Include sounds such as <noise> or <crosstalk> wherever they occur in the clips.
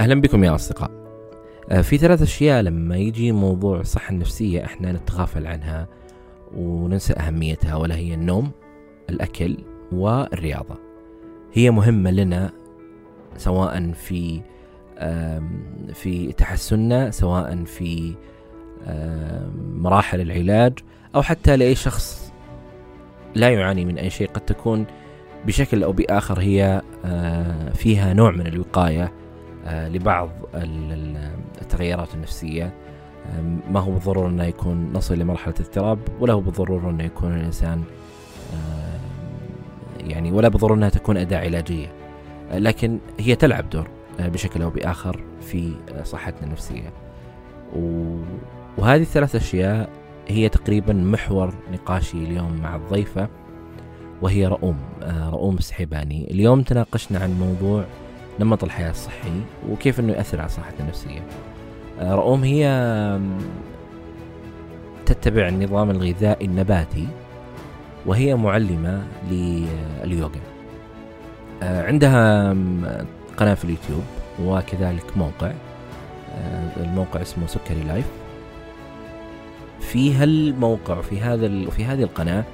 أهلا بكم يا أصدقاء. آه، في ثلاث أشياء لما يجي موضوع الصحة النفسية إحنا نتغافل عنها وننسى أهميتها ولا هي النوم الأكل والرياضة. هي مهمة لنا سواء في في تحسننا سواء في مراحل العلاج أو حتى لأي شخص لا يعاني من أي شيء. قد تكون بشكل أو بآخر هي آه، فيها نوع من الوقاية لبعض التغيرات النفسية. ما هو بالضرورة أنه يكون نصل لمرحلة اضطراب ولا هو بالضرورة أنه يكون الإنسان يعني ولا بالضرورة أنها تكون أداة علاجية. لكن هي تلعب دور آه، بشكل أو بآخر في صحتنا النفسية. وهذه الثلاث أشياء هي تقريبا محور نقاشي اليوم مع الضيفة وهي رؤوم آه، رؤوم السحيباني اليوم تناقشنا عن موضوع نمط الحياة الصحي وكيف أنه يأثر على صحتنا النفسية. آه، رؤوم هي تتبع النظام الغذائي النباتي وهي معلمة لليوغا. آه، عندها قناة في اليوتيوب وكذلك موقع الموقع اسمه سكري Life. في هالموقع وفي هذا وفي هذه القناة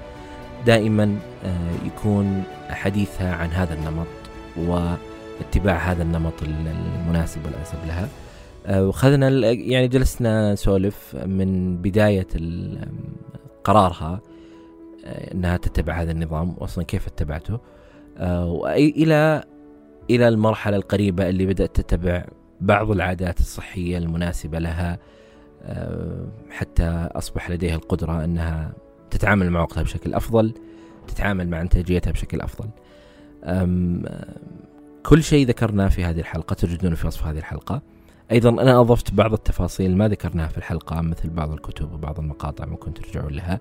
دائما آه، يكون حديثها عن هذا النمط واتباع هذا النمط المناسب والأنسب لها. آه، وخذنا يعني جلسنا نسولف من بداية قرارها آه، إنها تتبع هذا النظام واصلا كيف اتبعته. والى إلى المرحلة القريبة اللي بدأت تتبع بعض العادات الصحية المناسبة لها حتى أصبح لديها القدرة أنها تتعامل مع وقتها بشكل أفضل تتعامل مع إنتاجيتها بشكل أفضل. أم كل شيء ذكرناه في هذه الحلقة تجدونه في وصف هذه الحلقة. أيضا أنا أضفت بعض التفاصيل ما ذكرناها في الحلقة مثل بعض الكتب وبعض المقاطع ممكن ترجعون لها.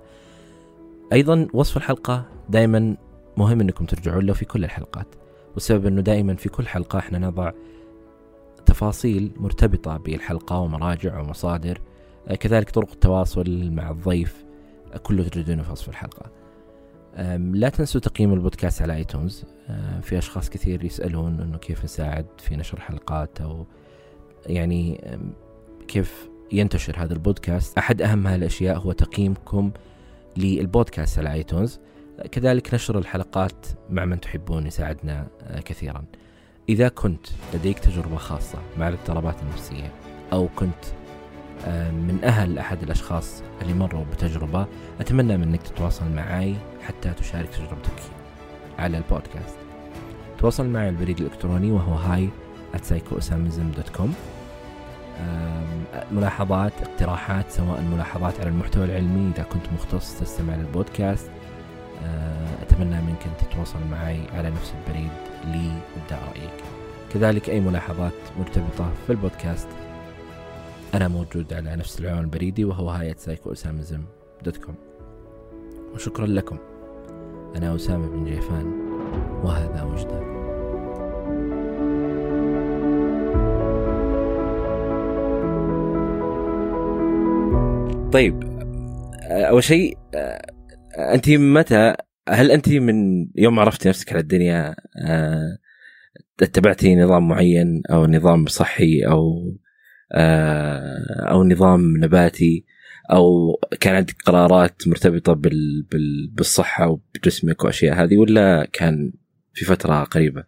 أيضا وصف الحلقة دائما مهم أنكم ترجعون له في كل الحلقات والسبب أنه دائما في كل حلقة إحنا نضع تفاصيل مرتبطة بالحلقة ومراجع ومصادر. كذلك طرق التواصل مع الضيف كله تجدونه في وصف الحلقة. لا تنسوا تقييم البودكاست على ايتونز في أشخاص كثير يسألون إنه كيف نساعد في نشر حلقات أو يعني كيف ينتشر هذا البودكاست. أحد أهم هالأشياء هو تقييمكم للبودكاست على آيتونز. كذلك نشر الحلقات مع من تحبون يساعدنا آه، كثيرا. إذا كنت لديك تجربة خاصة مع الاضطرابات النفسية أو كنت آه، من أهل أحد الأشخاص اللي مروا بتجربة أتمنى منك تتواصل معي حتى تشارك تجربتك. على البودكاست. تواصل معي البريد الإلكتروني وهو هاي @psychoosamism.com ملاحظات اقتراحات سواء ملاحظات على المحتوى العلمي إذا كنت مختص تستمع للبودكاست. آه، أتمنى منك أن تتواصل معي على نفس البريد. لإبداء رأيك. كذلك أي ملاحظات مرتبطة في البودكاست أنا موجود على نفس العنوان البريدي وهو dot com وشكرا لكم. أنا أسامة بن جيفان وهذا وجدان طيب أول شيء أنت متى هل أنت من يوم عرفتي نفسك على الدنيا اتبعتي نظام معين أو نظام صحي أو آه، أو نظام نباتي؟ أو كان عندك قرارات مرتبطة بال... بال... بالصحة وبجسمك وأشياء هذه ولا كان في فترة قريبة؟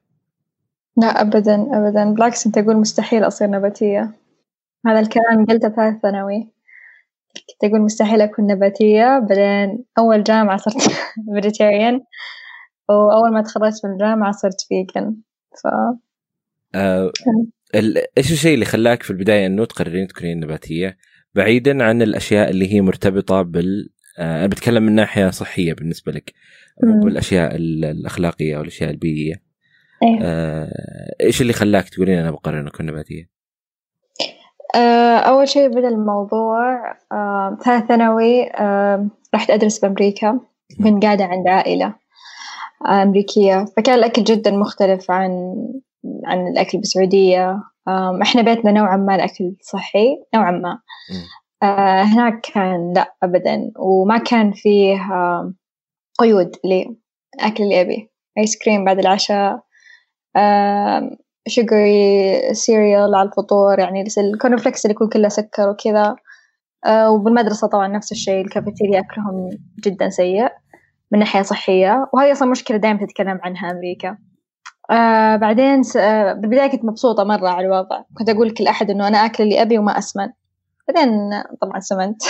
لا ابدا ابدا. بالعكس أنت تقول مستحيل أصير نباتية. هذا الكلام قلته ثالث ثانوي. كنت أقول مستحيل أكون نباتية. بعدين أول جامعة صرت <laughs> vegetarian وأول ما تخرجت من الجامعة صرت vegan ف آه إيش الشيء اللي خلاك في البداية إنه تقررين تكونين نباتية؟ بعيدا عن الأشياء اللي هي مرتبطة بال آه، أنا بتكلم من ناحية صحية بالنسبة لك والأشياء الأخلاقية أو الأشياء البيئية أيه. آه، إيش اللي خلاك تقولين أنا بقرر ان اكون نباتيه؟ آه، أول شيء بدا الموضوع ثالث ثانوي رحت أدرس بأمريكا كنت قاعدة عند عائلة أمريكية فكان الأكل جدا مختلف عن عن الأكل بالسعودية إحنا بيتنا نوعا ما الأكل صحي نوعا ما. آه، هناك كان لا أبدا. وما كان فيه قيود للأكل اللي أبي آيس كريم بعد العشاء sugary cereal على الفطور يعني ال corn flakes اللي يكون كله سكر وكذا. آه، وبالمدرسة طبعا نفس الشيء الكافيتيريا أكلهم جدا سيء من ناحية صحية. وهذه أصلا مشكلة دائما تتكلم عنها أمريكا. آه بعدين س... آه بالبداية كنت مبسوطة مرة على الوضع. كنت أقول لكل أحد إنه أنا أكل اللي أبي وما أسمن. بعدين طبعا سمنت.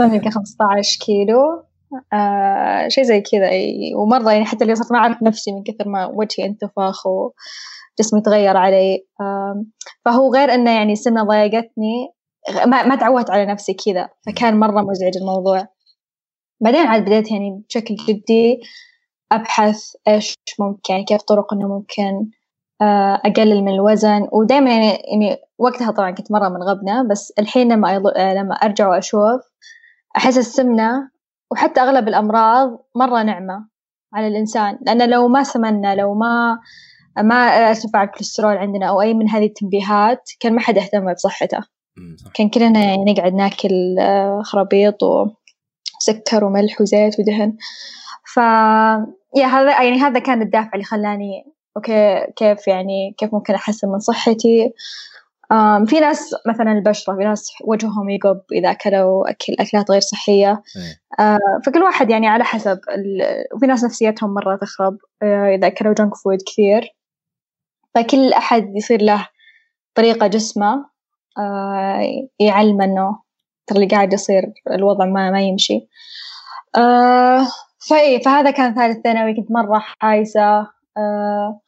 <laughs> يمكن 15 كيلو. آه شيء زي كذا. ومرة يعني حتى اللي صرت ما أعرف نفسي من كثر ما وجهي انتفخ وجسمي تغير علي. آه فهو غير إنه يعني السمنة ضايقتني. ما, ما تعودت على نفسي كذا. فكان مرة مزعج الموضوع. بعدين عاد بديت يعني بشكل جدي أبحث إيش ممكن يعني كيف طرق إنه ممكن آه، أقلل من الوزن. ودائما يعني, يعني وقتها طبعا كنت مرة من غبنة بس الحين لما لما أرجع وأشوف أحس السمنة وحتى أغلب الأمراض مرة نعمة على الإنسان. لأن لو ما سمنا لو ما ما ارتفع الكوليسترول عندنا أو أي من هذه التنبيهات كان ما حد اهتم بصحته. كان كلنا يعني نقعد ناكل آه، خرابيط وسكر وملح وزيت ودهن. ف yeah هذا يعني هذا كان الدافع اللي خلاني okay كيف يعني كيف ممكن أحسن من صحتي؟ في ناس مثلا البشرة في ناس وجههم يقب إذا أكلوا أكل أكلات غير صحية. uh, فكل واحد يعني على حسب. وفي ناس نفسيتهم مرة تخرب uh, إذا أكلوا جنك فود كثير. فكل أحد يصير له طريقة جسمه uh, يعلم إنه ترى اللي قاعد يصير الوضع ما ما يمشي. فإيه فهذا كان ثالث ثانوي كنت مرة حايسة. آه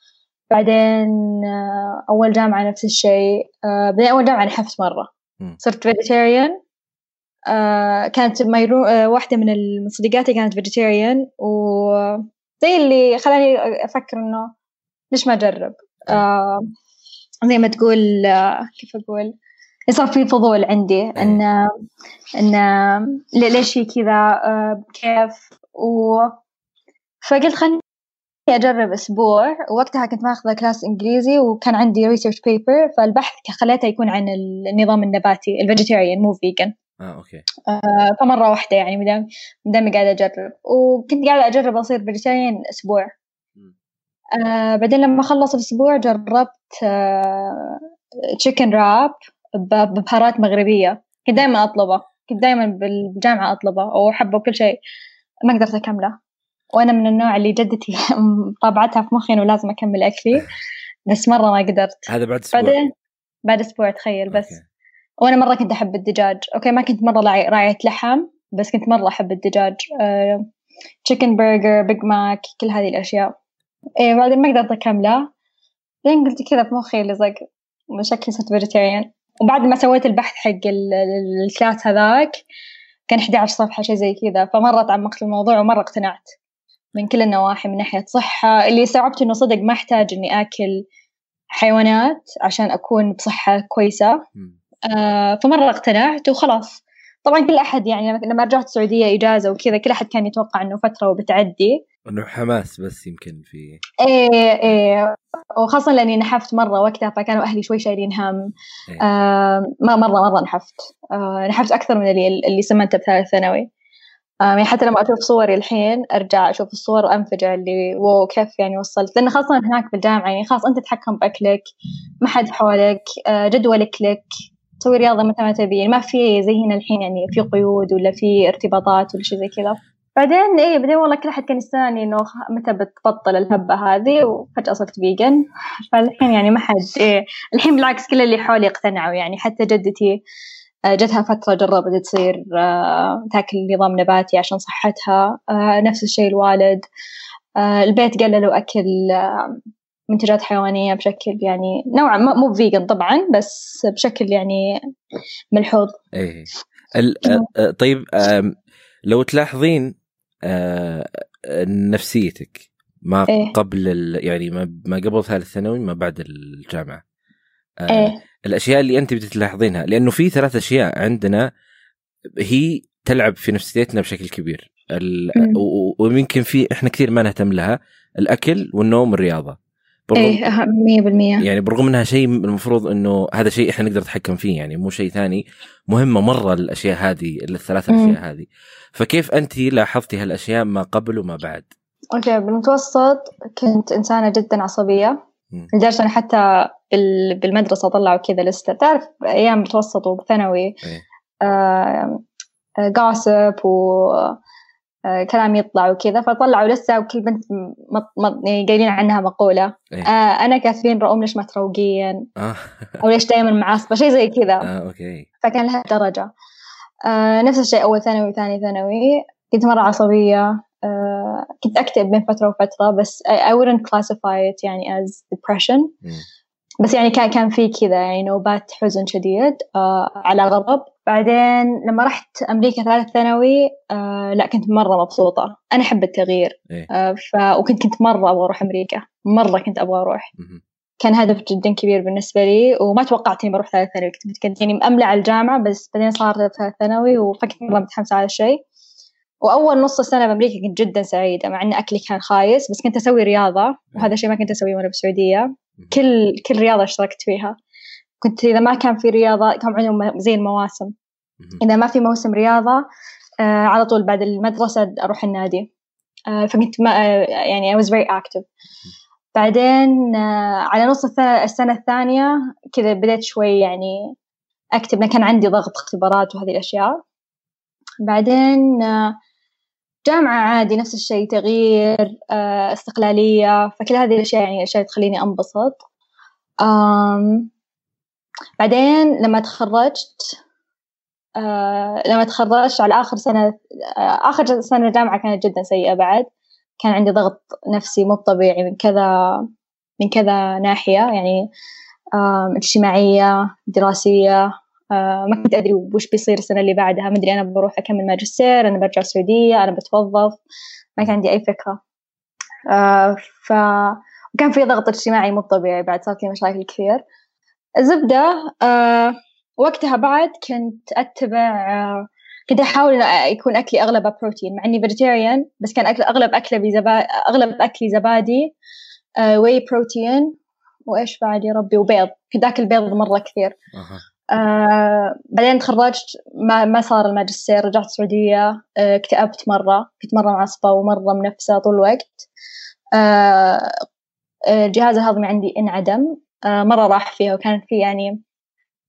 بعدين آه أول جامعة نفس الشيء. آه بعدين أول جامعة نحفت مرة. صرت vegetarian آه كانت ميرو آه واحدة من صديقاتي كانت vegetarian وزي اللي خلاني أفكر إنه ليش ما أجرب؟ آه زي ما تقول آه كيف أقول؟ صار في فضول عندي إن إن ليش هي كذا؟ آه كيف؟ و فقلت خلني أجرب أسبوع. ووقتها كنت ماخذة class إنجليزي وكان عندي research paper فالبحث خليته يكون عن النظام النباتي ال vegetarian مو vegan آه okay. آه فمرة واحدة يعني مدام مدام قاعدة أجرب. وكنت قاعدة أجرب أصير vegetarian أسبوع. آه بعدين لما خلص الأسبوع جربت آه chicken wrap ببهارات مغربية. كنت دائما أطلبه. كنت دائما بالجامعة أطلبه. واحبه وكل شيء. ما قدرت أكمله. وأنا من النوع اللي جدتي <laughs> طابعتها في مخي إنه لازم أكمل أكلي. بس مرة ما قدرت. هذا بعد أسبوع. بعدين؟ بعد أسبوع تخيل بس. okay. وأنا مرة كنت أحب الدجاج. okay ما كنت مرة راعية لحم بس كنت مرة أحب الدجاج. chicken burger Big Mac كل هذه الأشياء. إيه بعدين ما قدرت أكمله. بعدين قلت كذا في مخي لزق شكلي صرت vegetarian وبعد ما سويت البحث حق ال class هذاك كان 11 صفحة شيء زي كذا. فمرة تعمقت الموضوع ومرة اقتنعت من كل النواحي من ناحية صحة. اللي استوعبت إنه صدق ما أحتاج إني آكل حيوانات عشان أكون بصحة كويسة. آه فمرة اقتنعت وخلاص. طبعا كل أحد يعني لما رجعت السعودية إجازة وكذا كل أحد كان يتوقع إنه فترة وبتعدي. إنه حماس بس يمكن في إيه إيه. وخاصة لأني نحفت مرة وقتها فكانوا أهلي شوي شايلين هم. إيه. آه ما مرة مرة نحفت. آه نحفت أكثر من اللي اللي سمنته بثالث ثانوي. آه يعني حتى لما أشوف صوري الحين أرجع أشوف الصور وأنفجع اللي واو كيف يعني وصلت؟ لأن خاصة هناك بالجامعة يعني خلاص أنت تتحكم بأكلك ما حد حولك آه جدولك لك تسوي رياضة متى ما تبي. ما في زي هنا الحين يعني في قيود ولا في ارتباطات ولا شيء زي كذا. بعدين إيه بعدين والله كل أحد كان يسألني إنه متى بتبطل الهبة هذه وفجأة صرت vegan <laughs> فالحين يعني ما حد إيه الحين بالعكس كل اللي حولي اقتنعوا. يعني حتى جدتي آه، جتها فترة جربت تصير آه، تاكل نظام نباتي عشان صحتها آه، نفس الشيء الوالد. البيت قللوا أكل منتجات حيوانية بشكل يعني نوعا ما مو vegan طبعا بس بشكل يعني ملحوظ. إيه. طيب لو تلاحظين آه نفسيتك. ما إيه؟ قبل يعني ما, ما قبل ثالث ثانوي ما بعد الجامعة. آه إيه؟ الأشياء اللي أنت بتلاحظينها لأنه في ثلاث أشياء عندنا هي تلعب في نفسيتنا بشكل كبير. ويمكن في إحنا كثير ما نهتم لها الأكل والنوم والرياضة. برغم إيه 100% يعني برغم إنها شيء المفروض إنه هذا شيء إحنا نقدر نتحكم فيه يعني مو شيء ثاني. مهمة مرة الأشياء هذه الثلاث أشياء هذه. فكيف أنت لاحظتي هالأشياء ما قبل وما بعد؟ أوكي بالمتوسط كنت إنسانة جدا عصبية. لدرجة أنا حتى بالمدرسة طلعوا كذا لستة تعرف أيام متوسط وثانوي إيه. آه جاسب و آه، كلام يطلع وكذا فطلعوا لسه وكل بنت مط مط يعني قايلين عنها مقولة. إيه. آه أنا كاثرين رؤوم ليش ما تروقين؟ آه. أو ليش دائما معصبة شيء زي كذا. آه okay. فكان لها درجة. آه نفس الشيء أول ثانوي وثاني ثانوي. كنت مرة عصبية. آه كنت أكتئب بين فترة وفترة بس I wouldn't classify it يعني as depression. بس يعني كان كان في كذا يعني نوبات حزن شديد آه على غضب. بعدين لما رحت أمريكا ثالث ثانوي آه لا كنت مرة مبسوطة. أنا أحب التغيير إيه. آه ف... وكنت كنت مرة أبغى أروح أمريكا. مرة كنت أبغى أروح. مهم. كان هدف جدا كبير بالنسبة لي وما توقعت إني بروح ثالث ثانوي. كنت كنت يعني مأملة على الجامعة بس بعدين صار ثالث ثانوي وفكنت مرة متحمسة على الشيء. وأول نص سنة بأمريكا كنت جدا سعيدة مع إن أكلي كان خايس بس كنت أسوي رياضة وهذا الشيء ما كنت أسويه وأنا بالسعودية. كل كل رياضة اشتركت فيها. كنت إذا ما كان في رياضة كان عندهم زي المواسم. إذا ما في موسم رياضة آه على طول بعد المدرسة أروح النادي. آه فكنت ما آه يعني I was very active. بعدين آه على نص السنة, السنة الثانية كذا بديت شوي يعني أكتب لأن كان عندي ضغط اختبارات وهذه الأشياء. بعدين آه جامعة عادي نفس الشيء تغيير آه استقلالية. فكل هذه الأشياء يعني أشياء تخليني أنبسط. بعدين لما تخرجت آه لما تخرجت على آخر سنة آه آخر سنة جامعة كانت جدا سيئة بعد. كان عندي ضغط نفسي مو طبيعي من كذا من كذا ناحية يعني اجتماعية دراسية. ما كنت أدري وش بيصير السنة اللي بعدها. مدري أنا بروح أكمل ماجستير أنا برجع السعودية أنا بتوظف. ما كان عندي أي فكرة. آه ف وكان في ضغط اجتماعي مو طبيعي بعد صار في مشاكل كثير. الزبدة آه وقتها بعد كنت أتبع آه كنت أحاول إن يكون أكلي أغلبه بروتين مع إني vegetarian بس كان أكل أغلب أكلة بزبا أغلب أكلي زبادي آه whey protein وإيش بعد يا ربي؟ وبيض. كنت أكل بيض مرة كثير. آه بعدين تخرجت ما ما صار الماجستير رجعت السعودية آه اكتئبت مرة كنت مرة معصبة ومرة منفسة طول الوقت. آه آه، الجهاز الهضمي عندي انعدم آه مرة راح فيها وكانت في يعني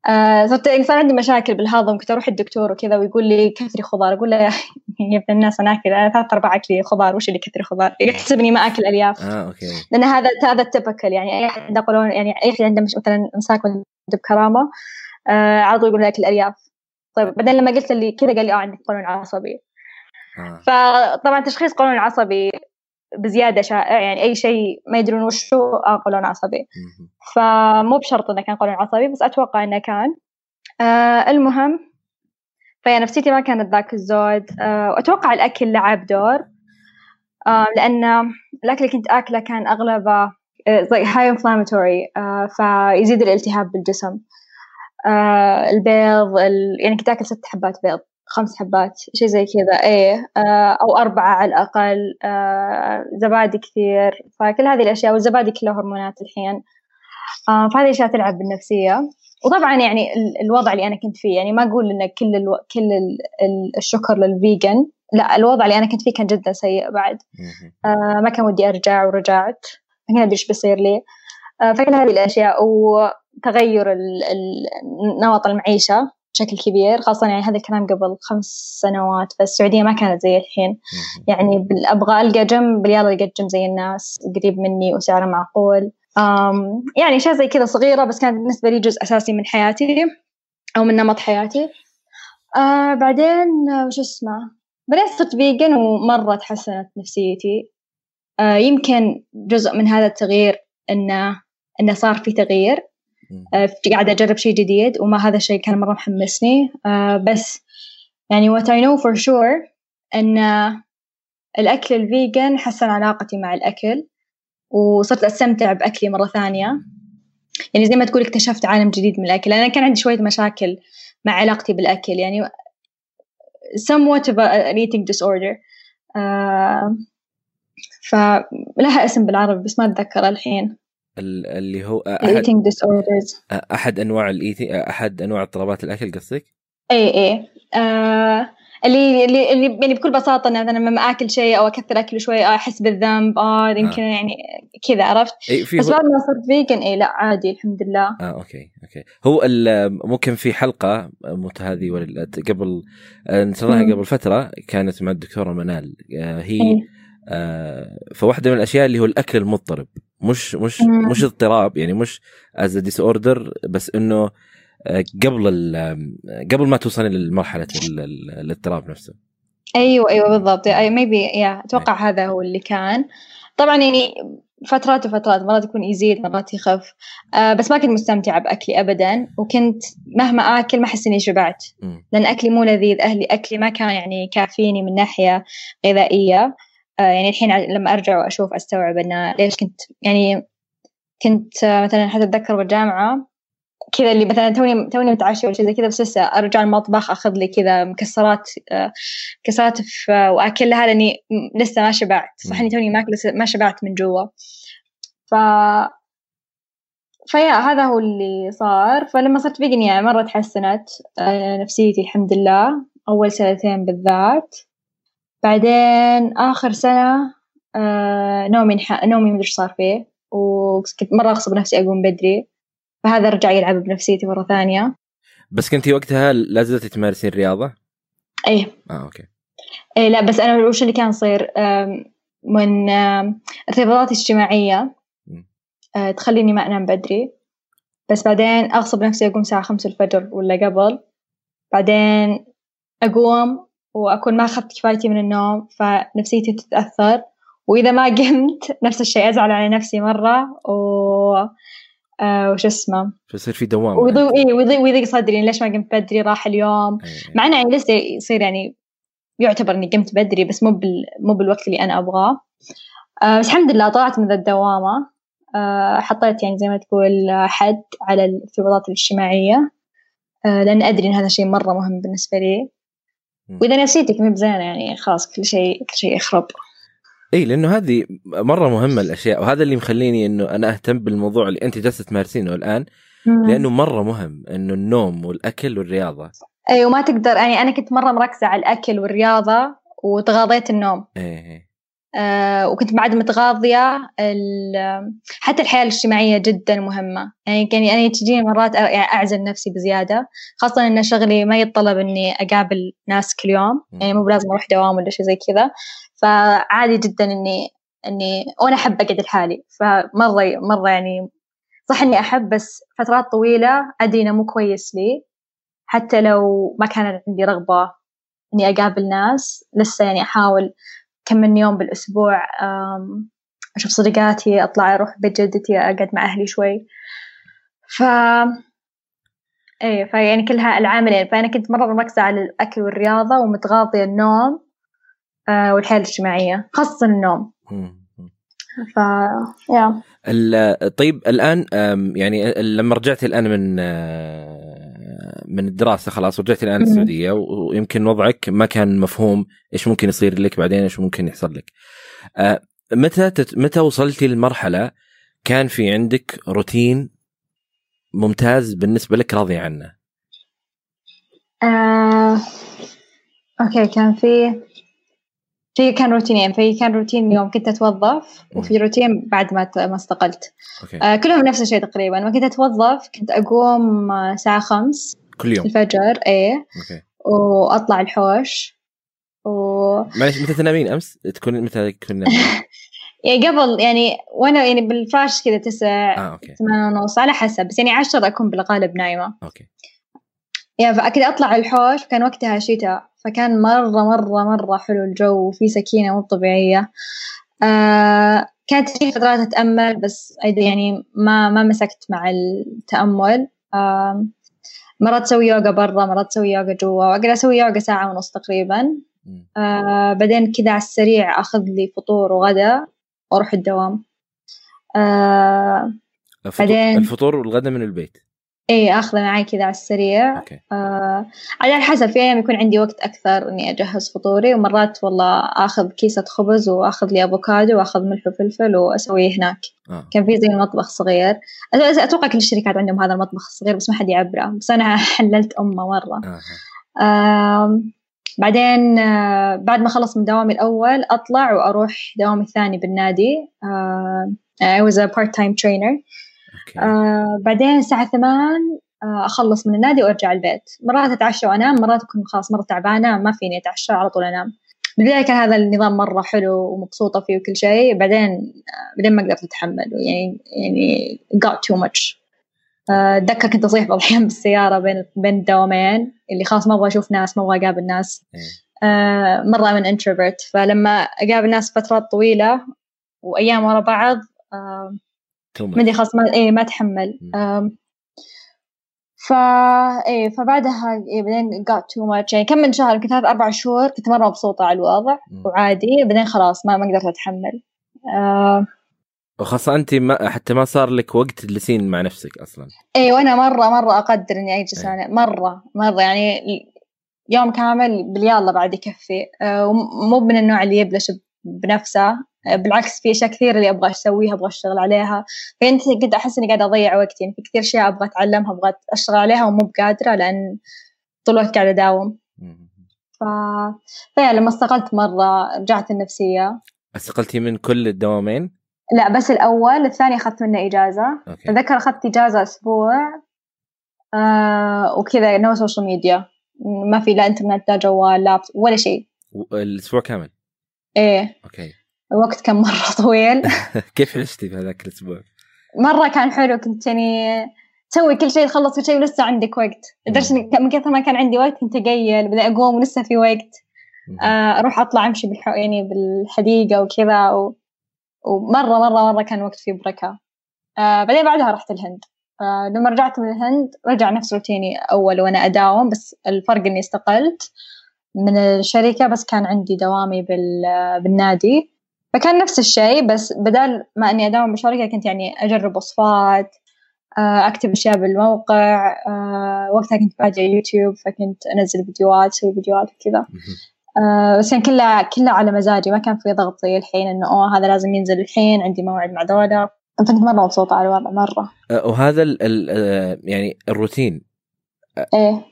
آه صرت صار عندي مشاكل بالهضم كنت أروح الدكتور وكذا ويقول لي كثري خضار أقول له يا <laughs> ابن الناس أنا أكل أنا ثلاث أرباع أكلي خضار وش اللي كثري خضار؟ يحسبني ما أكل ألياف. آه أوكي. لأن هذا هذا التبكل يعني أي أحد عنده قولون يعني أي أحد عنده مثلا إمساك ولا بكرامه آه على طول يقول لك الألياف. طيب بعدين لما قلت لي كذا قال لي آه عندك قولون عصبي. آه. فطبعا تشخيص قولون عصبي بزيادة شائع يعني أي شيء ما يدرون وش هو آه قولون عصبي. فمو بشرط إنه كان قولون عصبي بس أتوقع إنه كان. آه المهم فيا نفسيتي ما كانت ذاك الزود. آه وأتوقع الأكل لعب دور. آه لأن الأكل اللي كنت آكله كان أغلبه آه، زي هاي انفلاماتوري فيزيد الالتهاب بالجسم. آه البيض ال... يعني كنت آكل ست حبات بيض خمس حبات شيء زي كذا. إيه آه أو أربعة على الأقل آه زبادي كثير. فكل هذه الأشياء والزبادي كلها هرمونات الحين. آه فهذه الأشياء تلعب بالنفسية. وطبعا يعني ال- الوضع اللي أنا كنت فيه يعني ما أقول إن كل ألو... كل ال... ال- الشكر للفيجن. لا الوضع اللي أنا كنت فيه كان جدا سيء بعد. آه ما كان ودي أرجع ورجعت. ما كان أدري إيش بيصير لي. آه فكل هذه الأشياء وتغير ال... ال... نمط المعيشة بشكل كبير خاصة يعني هذا الكلام قبل خمس سنوات فالسعودية ما كانت زي الحين. يعني أبغى ألقى جيم باليلا ألقى جيم زي الناس قريب مني وسعره معقول. يعني أشياء زي كذا صغيرة بس كانت بالنسبة لي جزء أساسي من حياتي أو من نمط حياتي. آه بعدين آه، وش اسمه؟ بعدين صرت vegan ومرة تحسنت نفسيتي. آه يمكن جزء من هذا التغيير إنه إنه صار في تغيير. قاعدة أجرب شيء جديد وما هذا الشيء كان مرة محمسني. آه، بس يعني what I know for sure أن الأكل الفيجن حسن علاقتي مع الأكل وصرت أستمتع بأكلي مرة ثانية. يعني زي ما تقول اكتشفت عالم جديد من الأكل. أنا كان عندي شوية مشاكل مع علاقتي بالأكل يعني somewhat of an eating disorder. آه، فلها اسم بالعربي بس ما أتذكر الحين. ال- اللي هو أحد أحد أنواع ال eati أحد أنواع اضطرابات الأكل قصدك؟ اي اي آه اللي اللي اللي يعني بكل بساطة إن أنا لما آكل شيء أو أكثر أكل شوي آه أحس بالذنب آه يمكن آه. يعني كذا عرفت؟ إيه في بس بعد ما صرت vegan اي لا عادي الحمد لله. آه okay okay. هو ممكن في حلقة مت هذه ولا قبل نشرناها قبل فترة كانت مع الدكتورة منال آه هي إيه؟ آه فواحدة من الأشياء اللي هو الأكل المضطرب. مش مش. مش اضطراب يعني مش as disorder بس إنه آه، قبل قبل ما توصلي لمرحلة الاضطراب نفسه. أيوه أيوه بالضبط. أي maybe yeah أتوقع أيوة. هذا هو اللي كان. طبعا يعني فترات وفترات مرات يكون يزيد مرات يخف. آه بس ما كنت مستمتعة بأكلي أبدا وكنت مهما آكل ما أحس إني شبعت. لأن أكلي مو لذيذ أهلي أكلي ما كان يعني كافيني من ناحية غذائية. آه يعني الحين لما أرجع وأشوف أستوعب أنه ليش كنت يعني كنت آه مثلا حتى أتذكر بالجامعة كذا اللي مثلا توني توني متعشى ولا شيء زي كذا بس لسه أرجع المطبخ أخذ لي كذا مكسرات مكسرات واكلها لأني لسه ما شبعت. صح إني توني ماكل ما شبعت من جوا. ف ف yeah هذا هو اللي صار. فلما صرت vegan يعني مرة تحسنت آه، نفسيتي الحمد لله. أول سنتين بالذات. بعدين آخر سنة آه، نومي نومي مدري صار فيه وكنت مرة أغصب نفسي أقوم بدري فهذا رجع يلعب بنفسيتي مرة ثانية. بس كنتي وقتها لا زلت تمارسين رياضة؟ إيه. آه okay. إيه لا بس أنا وش اللي كان يصير من ارتباطات اجتماعية آه، تخليني ما أنام بدري. بس بعدين أغصب نفسي أقوم الساعة خمسة الفجر ولا قبل. بعدين أقوم وأكون ما أخذت كفايتي من النوم فنفسيتي تتأثر. وإذا ما قمت نفس الشيء أزعل على نفسي مرة و آه وش اسمه؟ فيصير في دوام ويضيق إيه ويضيق ويضيق صدري. يعني ليش ما قمت بدري؟ راح اليوم. أيه. مع إنه يعني لسه يصير يعني يعتبر إني قمت بدري بس مو بال... مو بالوقت اللي أنا أبغاه. آه بس الحمد لله طلعت من الدوامة. آه حطيت يعني زي ما تقول حد على الارتباطات الاجتماعية. آه لأن أدري إن هذا شيء مرة مهم بالنسبة لي. وإذا نفسيتك مو بزينه يعني خلاص كل شيء كل شيء يخرب. إي لأنه هذه مرة مهمة الأشياء وهذا اللي مخليني إنه أنا أهتم بالموضوع اللي أنت جالسة تمارسينه الآن لأنه مرة مهم إنه النوم والأكل والرياضة. اي وما تقدر يعني أنا كنت مرة مركزة على الأكل والرياضة وتغاضيت النوم. إيه. آه وكنت بعد متغاضية حتى الحياة الاجتماعية جدا مهمة. يعني يعني أنا تجيني مرات يعني أعزل نفسي بزيادة خاصة إن شغلي ما يتطلب إني أقابل ناس كل يوم. يعني مو بلازم أروح دوام ولا شيء زي كذا. فعادي جدا اني إني وأنا أحب أقعد لحالي. فمره مرة يعني صح إني أحب بس فترات طويلة أدري إنه مو كويس لي. حتى لو ما كان عندي رغبة إني أقابل ناس لسه يعني أحاول كم من يوم بالأسبوع أشوف صديقاتي أطلع أروح بيت جدتي أقعد مع أهلي شوي. ف إيه فيعني كلها العاملين. فأنا كنت مرة مركزة على الأكل والرياضة ومتغاضية النوم آه، والحياة الاجتماعية خاصة النوم. ف يا. طيب الآن يعني لما رجعتي الآن من آه، من الدراسة خلاص ورجعتي الآن السعودية ويمكن وضعك ما كان مفهوم إيش ممكن يصير لك بعدين إيش ممكن يحصل لك. آه، متى تت... متى وصلتي لمرحله كان في عندك روتين ممتاز بالنسبة لك راضي عنه؟ آه... أوكي كان في في كان روتينين في كان روتين يوم كنت اتوظف وفي روتين بعد ما ما استقلت. okay. آه كلهم نفس الشيء تقريبا. لما كنت اتوظف كنت أقوم الساعة خمس كل يوم. الفجر إيه. okay. وأطلع الحوش و معلش متى تنامين؟ أمس؟ تكون متى تكون يعني <laughs> قبل يعني وأنا يعني بالفراش كذا تسع آه، okay. ثمان ونص على حسب. بس يعني عشرة أكون بالغالب نايمة. okay. يعني فأكيد أطلع الحوش. كان وقتها شتاء. فكان مرة مرة مرة حلو الجو وفي سكينة مو طبيعية. آه كانت في فترات أتأمل بس يعني ما ما مسكت مع التأمل. آه مرات أسوي يوغا برا مرات أسوي يوغا جوا وأقدر أسوي يوغا ساعة ونص تقريبا. آه بعدين كذا على السريع أخذ لي فطور وغدا وأروح الدوام. آه بعدين الفطور والغدا من البيت. اي آخذه معي كذا على السريع. okay. آه على حسب في أيام يكون عندي وقت أكثر إني أجهز فطوري ومرات والله آخذ كيسة خبز وآخذ لي أفوكادو وآخذ ملح وفلفل وأسويه هناك. آه. كان في زي المطبخ صغير. أتوقع كل الشركات عندهم هذا المطبخ الصغير بس ما حد يعبره. بس أنا <laughs> حللت أمه مرة. آه. آه بعدين آه، بعد ما أخلص من دوامي الأول أطلع وأروح دوامي الثاني بالنادي. آه، I was a part-time trainer. آه بعدين الساعة ثمان آه أخلص من النادي وأرجع البيت. مرات أتعشى وأنام مرات أكون خلاص مرة تعبانة ما فيني أتعشى على طول أنام. بالبداية كان هذا النظام مرة حلو ومبسوطة فيه وكل شيء. بعدين آه بعدين ما قدرت أتحمل يعني يعني got too much. آه، أتذكر كنت أصيح بعض الأحيان بالسيارة بين بين الدوامين اللي خلاص ما أبغى أشوف ناس ما أبغى أقابل ناس. إيه. آه، مرة من انتروفيرت فلما أقابل ناس فترات طويلة وأيام ورا بعض آه،. ما ادري خلاص ما إيه ما اتحمل مم. أم، ف إيه فبعدها إيه بعدين got too much. يعني كم من شهر؟ يمكن ثلاث أربع شهور كنت مرة مبسوطة على الوضع مم. وعادي. بعدين خلاص ما ما قدرت أتحمل. أه وخاصة انت ما حتى ما صار لك وقت تجلسين مع نفسك أصلا. إيه وأنا مره مرة أقدر إني أجلس إيه. أنا. مره مرة. يعني يوم كامل باليلا بعد يكفي. أه ومو من النوع اللي يبلش بنفسه. أه بالعكس في أشياء كثير اللي أبغى أسويها أبغى أشتغل عليها. فكنت أحس إني قاعدة أضيع وقتي يعني في كثير اشياء أبغى أتعلمها أبغى أشتغل عليها ومو بقادرة لأن طول الوقت قاعدة أداوم. ف... فيعني لما استقلت مرة رجعت النفسية. استقلتي من كل الدوامين؟ لا بس الأول الثاني أخذت منه إجازة. okay. أتذكر أخذت إجازة أسبوع آه وكذا no social media ما في لا إنترنت لا جوال لا ولا شيء. الأسبوع كامل؟ إيه. أوكي. الوقت كان مرة <laughs> طويل. <laughs> كيف عشتي في هذاك الأسبوع؟ مرة كان حلو كنت يعني تسوي كل شيء تخلص كل شيء ولسه عندك وقت. لدرجه إني من كثر ما كان عندي وقت كنت أقيل بعدين أقوم ولسه في وقت. آه، أروح أطلع أمشي بالح... يعني بالحديقة وكذا و... ومرة مرة مرة كان وقت فيه بركة. آه بعدين بعدها رحت الهند. آه لما رجعت من الهند رجع نفس روتيني أول وأنا أداوم بس الفرق إني استقلت. من الشركة بس كان عندي دوامي بال... بالنادي. فكان نفس الشيء بس بدل ما إني أداوم بالشركة كنت يعني أجرب وصفات آه، أكتب أشياء بالموقع آه، وقتها كنت بادئ يوتيوب فكنت أنزل فيديوهات أسوي فيديوهات وكذا. آه، بس كان كلها كلها على مزاجي ما كان في ضغط زي الحين إنه أوه هذا لازم ينزل الحين عندي موعد مع ذولا. فكنت مرة مبسوطة على الوضع أه، وهذا ال يعني الروتين. إيه.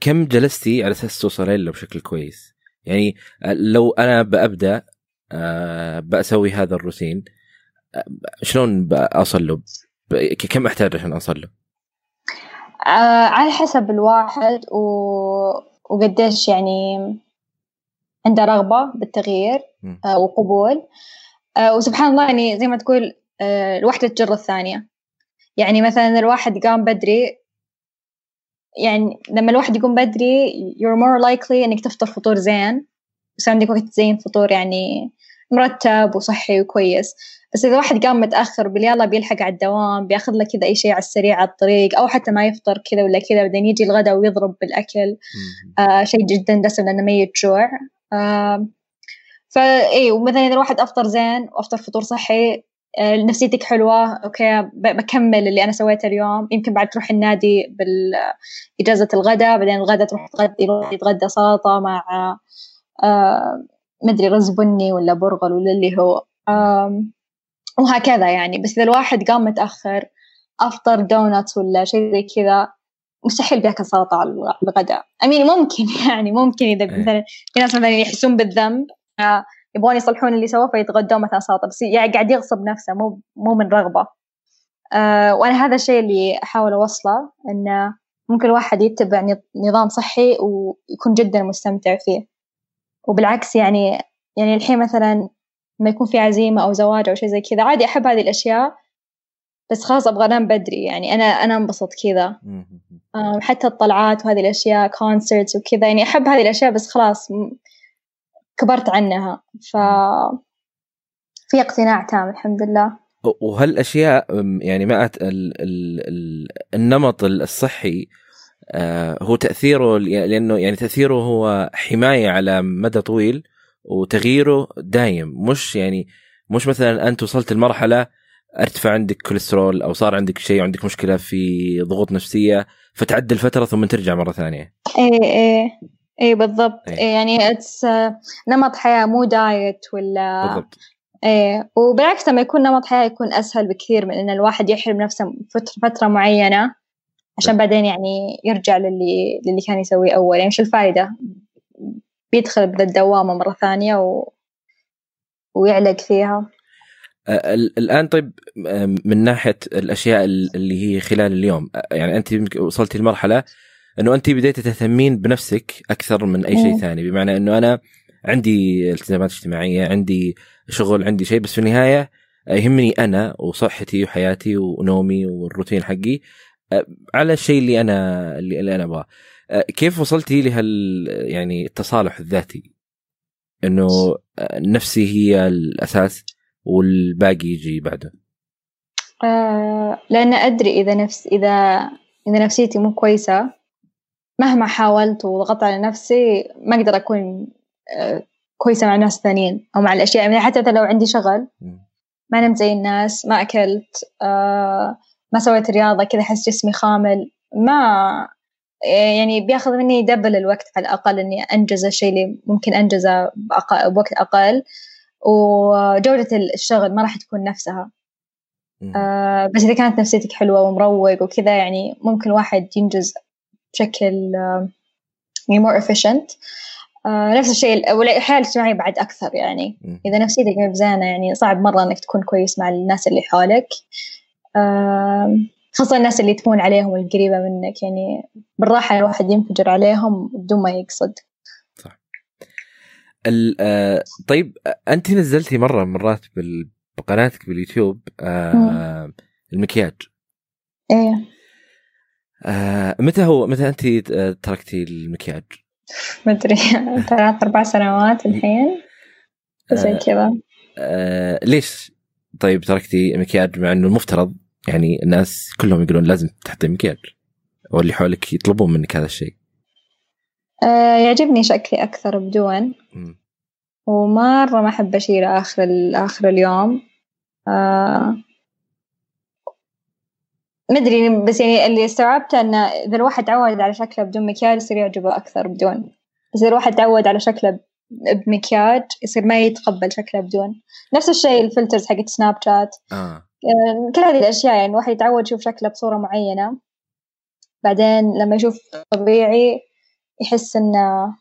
كم جلستي على أساس توصلين له بشكل كويس؟ يعني آه، لو أنا بأبدأ آه، بسوي هذا الروتين آه، شلون اوصل له؟ كم أحتاج عشان اوصل له؟ على حسب الواحد و... وقديش يعني عنده رغبة بالتغيير وقبول وسبحان الله يعني زي ما تقول الواحدة تجر الثانية يعني مثلا الواحد قام بدري يعني لما الواحد يقوم بدري you're more likely إنك تفطر فطور زين. يصير عندك وقت زين فطور يعني مرتب وصحي وكويس. بس إذا واحد قام متأخر باليلا بيلحق على الدوام بياخذ له كذا أي شيء على السريع على الطريق أو حتى ما يفطر كذا ولا كذا بعدين يجي الغداء ويضرب بالأكل. آه شيء جدا دسم لأنه ميت جوع آه فاي ومثلا إذا الواحد أفطر زين وأفطر فطور صحي نفسيتك حلوة okay بكمل اللي أنا سويته اليوم. يمكن بعد تروح النادي بإجازة الغداء بعدين الغداء تروح تغدي يتغدى سلطة مع آه مدري رز بني ولا برغل ولا اللي هو. وهكذا يعني. بس إذا الواحد قام متأخر أفطر دونتس ولا شيء زي كذا مستحيل بياكل سلطة على الغ- الغداء امين ممكن <laughs> يعني ممكن إذا إيه. مثلا في ناس مثلا يحسون بالذنب آه، يبغون يصلحون اللي سووه فيتغدون مثلا سلطة بس يعني قاعد يغصب نفسه مو مو من رغبة. آه، وأنا هذا الشيء اللي أحاول أوصله انه ممكن الواحد يتبع نظ- نظام صحي ويكون جدا مستمتع فيه. وبالعكس يعني يعني الحين مثلا لما يكون في عزيمة أو زواج أو شيء زي كذا عادي أحب هذه الأشياء بس خلاص أبغى أنام بدري يعني أنا أنا أنبسط كذا. آم، حتى الطلعات وهذه الأشياء كونسرتس وكذا يعني أحب هذه الأشياء بس خلاص كبرت عنها. ف في اقتناع تام الحمد لله. وهالأشياء يعني مع ال ال ال النمط الصحي آه، هو تأثيره لأنه يعني تأثيره هو حماية على مدى طويل وتغييره دايم. مش يعني مش مثلا أنت وصلت لمرحلة أرتفع عندك كوليسترول أو صار عندك شيء عندك مشكلة في ضغوط نفسية فتعدل فتره ثم ترجع مرة ثانية. إيه إيه. إيه بالضبط. إيه يعني it's نمط حياة مو diet ولا بالضبط. إيه وبالعكس لما يكون نمط حياة يكون أسهل بكثير من إن الواحد يحرم نفسه فترة, فترة معينة عشان بعدين يعني يرجع للي للي كان يسويه أول. يعني شو الفائدة بيدخل بذا الدوامة مرة ثانية و... ويعلق فيها. آه، الآن طيب من ناحية الأشياء اللي هي خلال اليوم يعني أنت وصلتي لمرحلة إنه أنت بديتي تهتمين بنفسك أكثر من أي شيء ثاني. بمعنى إنه أنا عندي التزامات اجتماعية عندي شغل عندي شيء بس في النهاية يهمني أنا وصحتي وحياتي ونومي والروتين حقي على الشيء اللي أنا اللي أنا أبغاه. كيف وصلتي لهال يعني التصالح الذاتي؟ إنه نفسي هي الأساس والباقي يجي بعده. آه لأن أدري إذا نفس إذا إذا نفسيتي مو كويسة مهما حاولت وضغطت على نفسي ما أقدر أكون آه كويسة مع ناس ثانيين أو مع الأشياء. يعني حتى لو عندي شغل ما نمت زي الناس ما أكلت آه ما سويت رياضة كذا أحس جسمي خامل. ما يعني بياخذ مني دبل الوقت على الأقل إني أنجز الشيء اللي ممكن أنجزه بوقت أقل. وجودة الشغل ما راح تكون نفسها. آه بس إذا كانت نفسيتك حلوة ومروق وكذا يعني ممكن واحد ينجز بشكل آه يعني more efficient. آه نفس الشيء والحياة الاجتماعية بعد أكثر يعني. إذا نفسيتك مو بزينة يعني صعب مرة إنك تكون كويس مع الناس اللي حولك. خاصة الناس اللي تكون عليهم القريبة منك يعني بالراحة الواحد ينفجر عليهم بدون ما يقصد. آه طيب أنت نزلتي مرة مرات بقناتك باليوتيوب المكياج. إيه. آه متى هو متى انت تركتي المكياج؟ ما أدري. <laughs> ثلاث أربع سنوات الحين. زي كذا. آه ليش طيب تركتي المكياج مع إنه المفترض؟ يعني الناس كلهم يقولون لازم تحطي مكياج واللي حولك يطلبون منك هذا الشيء. آه يعجبني شكلي أكثر بدون. ومرة ما أحب أشيله آخر آخر اليوم. آه مدري بس يعني اللي استوعبته إنه إذا الواحد تعود على شكله بدون مكياج يصير يعجبه أكثر بدون. بس إذا الواحد تعود على شكله بمكياج يصير ما يتقبل شكله بدون. نفس الشيء الفلترز حقت سناب شات. آه. كل هذه الأشياء يعني الواحد يتعود يشوف شكله بصورة معينة. بعدين لما يشوف طبيعي يحس إنه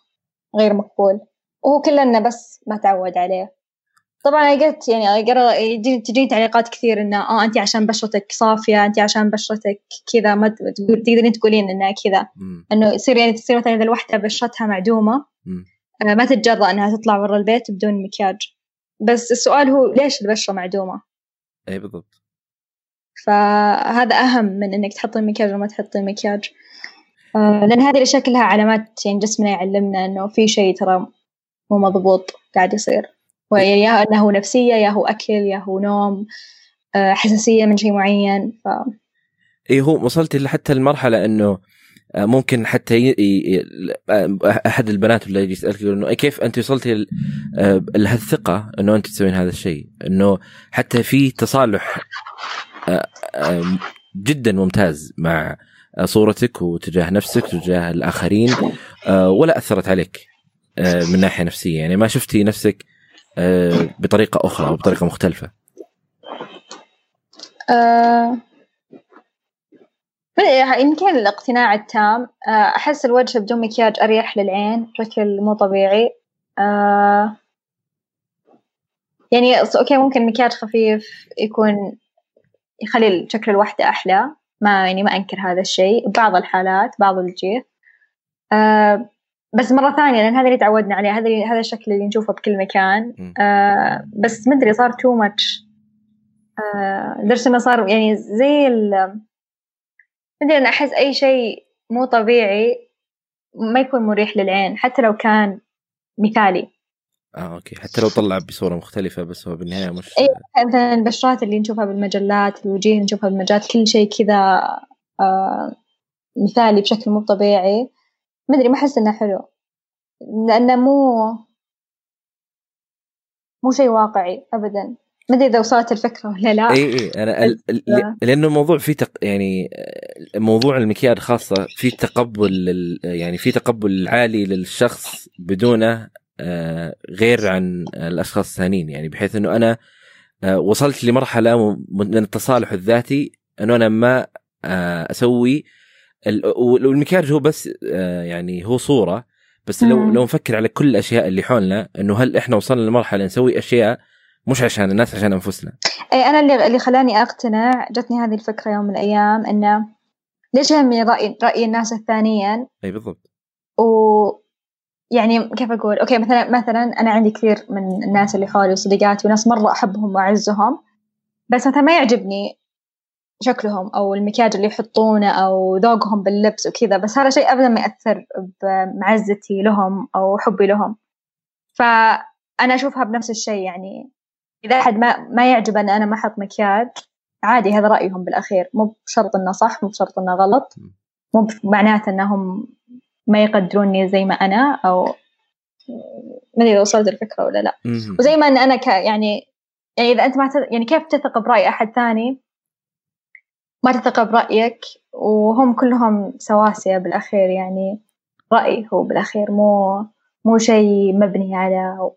غير مقبول. وهو كله بس ما تعود عليه. طبعا لقيت يعني تجيني تعليقات كثير إنه آه انت عشان بشرتك صافية انت عشان بشرتك كذا ما تقدرين تقولين إنها كذا. إنه يصير يعني تصير مثلا إذا الوحدة بشرتها معدومة آه ما تتجرأ إنها تطلع برا البيت بدون مكياج. بس السؤال هو ليش البشرة معدومة؟ اي بالضبط. فهذا أهم من إنك تحطين مكياج وما تحطين مكياج آه لأن هذه الأشياء كلها علامات يعني جسمنا يعلمنا إنه في شيء ترى مو مضبوط قاعد يصير. يا أنه نفسية يا هو أكل يا هو نوم آه حساسية من شيء معين. ف إي هو وصلت حتى المرحلة إنه آه، ممكن حتى ي... ي... آه، أحد البنات ولا يجي يسألك يقول إنه كيف أنت وصلتي لهالثقه إنه أنت تسوين هذا الشيء؟ إنه حتى في تصالح جدا ممتاز مع صورتك وتجاه نفسك وتجاه الآخرين ولا أثرت عليك من ناحية نفسية. يعني ما شفتي نفسك بطريقة أخرى أو بطريقة مختلفة. يمكن الاقتناع التام. أحس الوجه بدون مكياج أريح للعين بشكل مو طبيعي. يعني okay ممكن مكياج خفيف يكون يخلي شكل الوحدة أحلى. ما يعني ما أنكر هذا الشيء. بعض الحالات بعض الوجيه آه بس مرة ثانية لأن هذا اللي تعودنا عليه هذا هذا الشكل اللي نشوفه بكل مكان. آه بس مدري صار too much آه لدرجة إنه صار يعني زي ال مدري أنا أحس أي شيء مو طبيعي ما يكون مريح للعين حتى لو كان مثالي. آه أوكي. حتى لو طلع بصورة مختلفة بس هو بالنهاية مش أي مثلا البشرات اللي نشوفها بالمجلات الوجيه اللي نشوفها بالمجلات كل شيء كذا آه مثالي بشكل مو طبيعي. ما أدري ما أحس إنه حلو. لأنه مو مو شيء واقعي ابدا. ما أدري إذا وصلت الفكرة ولا لا. اي اي أنا ال... لأنه الموضوع فيه تق... يعني موضوع المكياج خاصة في تقبل يعني في تقبل عالي للشخص بدونه آه، غير عن الأشخاص الثانيين. يعني بحيث إنه أنا آه، وصلت لمرحلة من التصالح الذاتي إنه أنا ما آه، أسوي والمكياج هو بس يعني هو صورة بس لو. لو نفكر على كل الأشياء اللي حولنا إنه هل إحنا وصلنا لمرحلة نسوي أشياء مش عشان الناس عشان أنفسنا؟ اي أنا اللي اللي خلاني أقتنع جتني هذه الفكرة يوم من الأيام إنه ليش يهمني رأي رأي الناس الثانيين إي بالضبط. و يعني كيف أقول؟ okay مثلا مثلا أنا عندي كثير من الناس اللي حولي وصديقاتي وناس مرة أحبهم وأعزهم بس مثلا ما يعجبني شكلهم أو المكياج اللي يحطونه أو ذوقهم باللبس وكذا بس هذا شيء ابدا ما يأثر بمعزتي لهم أو حبي لهم. فأنا أشوفها بنفس الشيء يعني. إذا أحد ما ما يعجبه أن أنا ما أحط مكياج عادي هذا رأيهم بالأخير. مو بشرط إنه صح مو بشرط إنه غلط. مو معناته إنهم ما يقدروني زي ما أنا أو ما أدري إذا وصلت الفكرة ولا لا. وزي ما أن أنا ك يعني يعني إذا أنت ما. يعني كيف تثق برأي أحد ثاني؟ ما تثق برأيك وهم كلهم سواسية بالأخير يعني رأي هو بالأخير مو مو شيء مبني على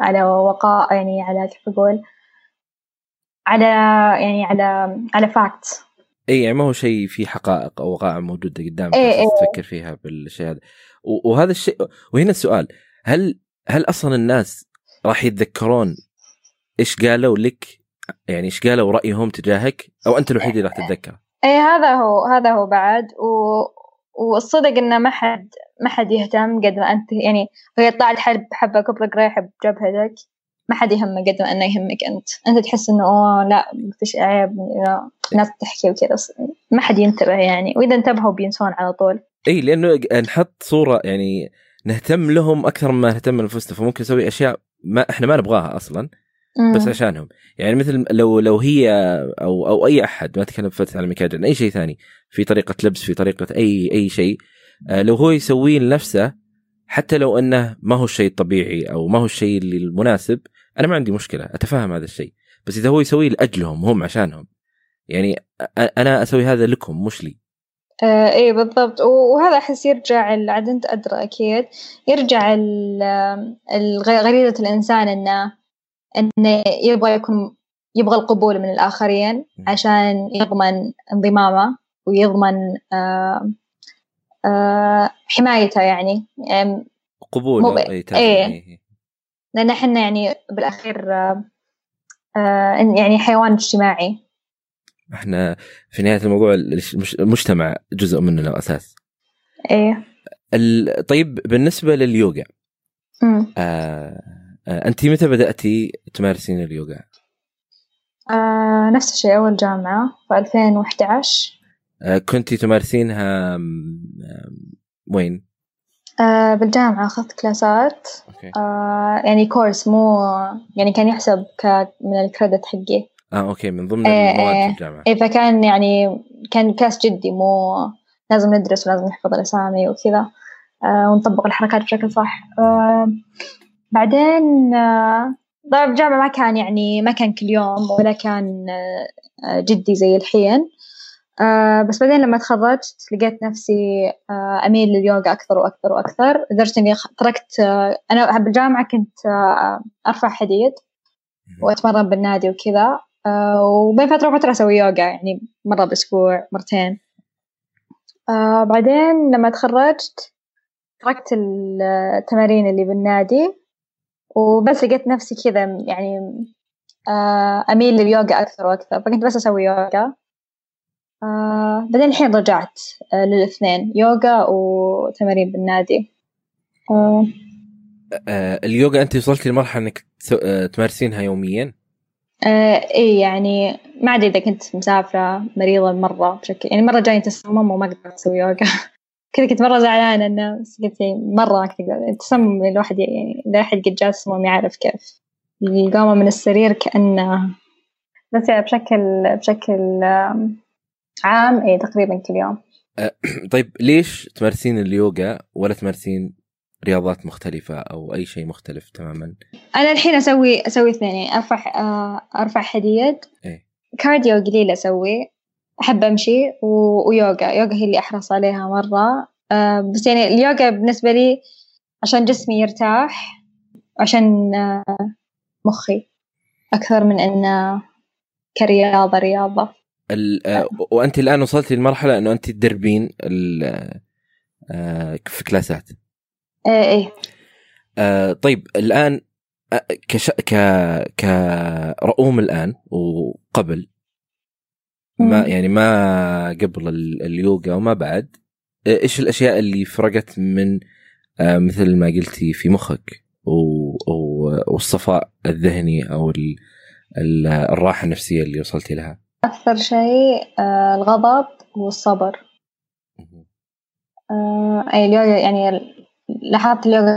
على وقاء يعني على كيف أقول على يعني على على فاكت إي يعني ما هو شيء في حقائق أو وقائع موجودة قدامك إيه إيه. تفكر فيها بالشيء هذا وهذا الشيء وهنا السؤال هل هل أصلا الناس راح يتذكرون إيش قالوا لك يعني إيش قالوا رأيهم تجاهك؟ أو أنت الوحيد اللي راح تتذكره. إيه هذا هو هذا هو بعد. و... والصدق إنه ما حد ما حد يهتم قد ما أنت يعني هي يطلع الحرب حبة كبر قريحه بجبهتك ما حد يهمه قد ما إنه يهمك أنت. أنت تحس إنه أوه لا ما فيش عيب الناس تحكي وكذا. ما حد ينتبه يعني. وإذا انتبهوا بينسون على طول. إي لأنه نحط صورة يعني نهتم لهم أكثر مما نهتم لأنفسنا. فممكن نسوي أشياء ما إحنا ما نبغاها أصلا. بس عشانهم. يعني مثل لو لو هي أو أو أي أحد ما أتكلم فتح على المكياج عن أي شيء ثاني في طريقة لبس في طريقة اي أي شيء آه، لو هو يسويه لنفسه حتى لو أنه ما هو الشيء الطبيعي أو ما هو الشيء اللي المناسب أنا ما عندي مشكلة اتفهم هذا الشيء. بس إذا هو يسويه لأجلهم هم عشانهم. يعني أنا أسوي هذا لكم مش لي. آه إيه بالضبط. وهذا أحس يرجع عاد أنت أدرى أكيد يرجع غريزة الإنسان إنه انه يبغى يكون يبغى القبول من الآخرين عشان يضمن انضمامه ويضمن آه آه حمايته يعني, يعني قبول مو أو ب- أي تعرف إيه. يعني لأن إحنا يعني بالأخير آه يعني حيوان اجتماعي. إحنا في نهاية الموضوع المجتمع جزء مننا أساس إيه. طيب بالنسبة لليوغا آه أنت متى بدأتي تمارسين اليوغا؟ آه نفس الشيء أول جامعة في 2011 آه كنت تمارسينها وين؟ آه بالجامعة أخذت كلاسات. آه يعني كورس مو يعني كان يحسب ك من ال credit حقي. آه okay من ضمن إيه، المواد. في الجامعة. إيه فكان يعني كان class جدي مو لازم ندرس ولازم نحفظ الأسامي وكذا. آه ونطبق الحركات بشكل صح. آه بعدين آه طبعا الجامعة ما كان يعني ما كان كل يوم ولا كان آه آه، جدي زي الحين. آه بس بعدين لما تخرجت لقيت نفسي آه أميل لليوغا أكثر وأكثر وأكثر. لدرجة إني تركت آه أنا بالجامعة كنت آه أرفع حديد وأتمرن بالنادي وكذا. آه وبين فترة وفترة أسوي يوغا يعني مرة بالأسبوع مرتين. آه بعدين لما تخرجت تركت ال- التمارين اللي بالنادي. وبس لقيت نفسي كذا يعني آه أميل لليوغا أكثر وأكثر فكنت بس أسوي يوغا. آه بعدين الحين رجعت آه للاثنين يوغا وتمارين بالنادي. آه. آه اليوغا أنت وصلتي لمرحلة إنك تمارسينها يوميا؟ آه إيه يعني ما أدري إذا كنت مسافرة مريضة مرة بشكل يعني مرة جاي تسمم وما قدرت أسوي يوغا. <laughs> كذا كنت مرة زعلانة إنه قلت يعني مرة ما التسمم الواحد يعني إذا أحد قد جاء تسمم يعرف كيف. يقوم من السرير كأنه بس يعني بشكل بشكل عام إيه تقريبا كل يوم. <clears throat> طيب ليش تمارسين اليوغا ولا تمارسين رياضات مختلفة أو أي شيء مختلف تماما؟ أنا الحين أسوي أسوي اثنين يعني أرفع آه، أرفع حديد. إيه. كارديو قليل أسوي أحب أمشي و... ويوغا. يوغا هي اللي أحرص عليها مرة. آه، بس يعني اليوغا بالنسبة لي عشان جسمي يرتاح عشان آه، مخي أكثر من إنه كرياضة رياضة. ال... آه وأنت الآن وصلتي لمرحلة إنه أنت تدربين ال... في كلاسات. إيه. آه طيب الآن آه، كش... ك كرؤوم الآن وقبل ما. يعني ما قبل ال- اليوغا وما بعد. آه، إيش الأشياء اللي فرقت من آه، مثل ما قلتي في مخك؟ والصفاء الذهني أو ال- ال- الراحة النفسية اللي وصلتي لها؟ أكثر شيء آه الغضب والصبر. آه أي اليوغا يعني لاحظت اليوغا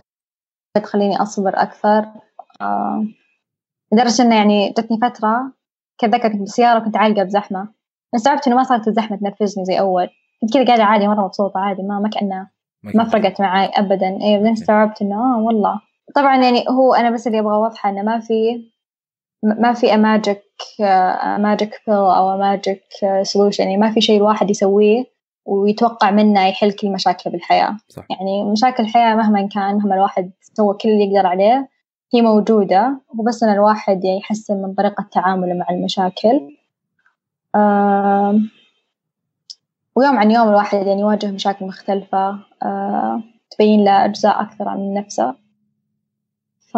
تخليني أصبر أكثر. آه لدرجة إنه يعني جتني فترة كذا كنت بالسيارة وكنت عالقة بزحمة. أنا استوعبت إنه ما صارت الزحمة تنرفزني زي أول. كنت كذا قاعدة عادي مرة مبسوطة عادي ما ما كأنه ما فرقت معاي ابدا. اي بعدين استوعبت إنه آه والله. طبعا يعني هو أنا بس اللي أبغى أوضحه إنه ما في ما في a magic magic pill أو magic solution يعني ما في شيء الواحد يسويه ويتوقع منه يحل كل مشاكله بالحياة. صح. يعني مشاكل الحياة مهما كان مهما الواحد سوى كل اللي يقدر عليه هي موجودة. وبس إن الواحد يعني يحسن من طريقة تعامله مع المشاكل. ويوم عن يوم الواحد يعني يواجه مشاكل مختلفة. تبين له أجزاء أكثر عن نفسه. ف...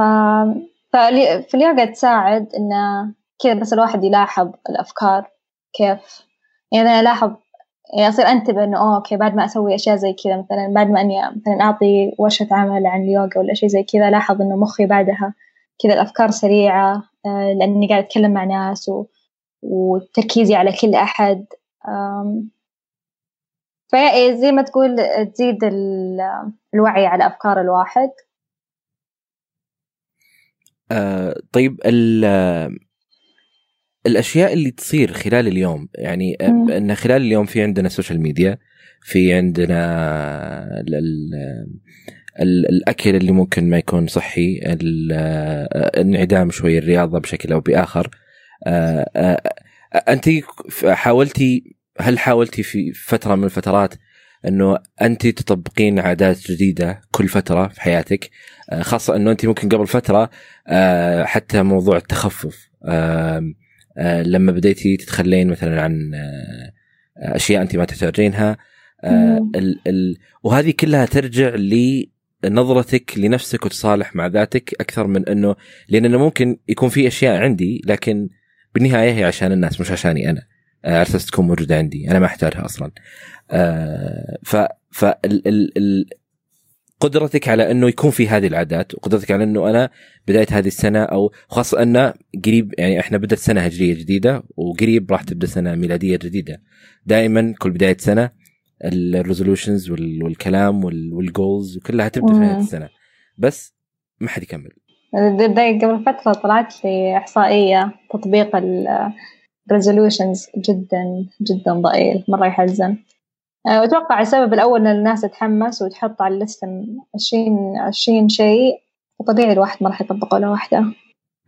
فالي- فاليوغا تساعد إنه كذا بس الواحد يلاحظ الأفكار كيف. يعني أنا ألاحظ يعني أصير أنتبه إنه أوكي بعد ما أسوي أشياء زي كذا مثلا بعد ما إني مثلا أعطي ورشة عمل عن اليوغا ولا شيء زي كذا ألاحظ إنه مخي بعدها كذا الأفكار سريعة آه، لأني قاعد أتكلم مع ناس و... وتركيزي على كل أحد. آم، فهي زي ما تقول تزيد ال- الوعي على أفكار الواحد. آه طيب ال- الأشياء اللي تصير خلال اليوم يعني. إن خلال اليوم في عندنا ال social media في عندنا ال ال ال الأكل اللي ممكن ما يكون صحي آه، انعدام شوي الرياضة بشكل أو بآخر. أنت حاولتي هل حاولتي في فترة من الفترات إنه أنت تطبقين عادات جديدة كل فترة في حياتك آه، خاصة إنه أنت ممكن قبل فترة آه، حتى موضوع التخفف آه، لما بديتي تتخلين مثلا عن آه، أشياء أنت ما تحتاجينها آه،. ال ال وهذه كلها ترجع لنظرتك لنفسك وتصالح مع ذاتك أكثر من إنه لأن ممكن يكون في أشياء عندي لكن بالنهاية هي عشان الناس مش عشاني أنا. آه، على أساس تكون موجودة عندي. أنا ما أحتاجها أصلا. آه، ف ف ال ال ال قدرتك على إنه يكون في هذه العادات وقدرتك على إنه أنا بداية هذه السنة أو خاصة إن قريب يعني إحنا بدأت سنة هجرية جديدة وقريب راح تبدأ سنة ميلادية جديدة. دائما كل بداية سنة ال resolutions والكلام وال goals وكلها تبدأ في نهايه. السنة. بس ما حد يكمل. قبل فترة طلعت لي إحصائية تطبيق ال resolutions جدا جدا ضئيل مرة يحزن. آه، وأتوقع السبب الأول إن الناس تتحمس وتحط على اللستة عشرين عشرين شيء وطبيعي الواحد ما راح يطبق ولا واحدة.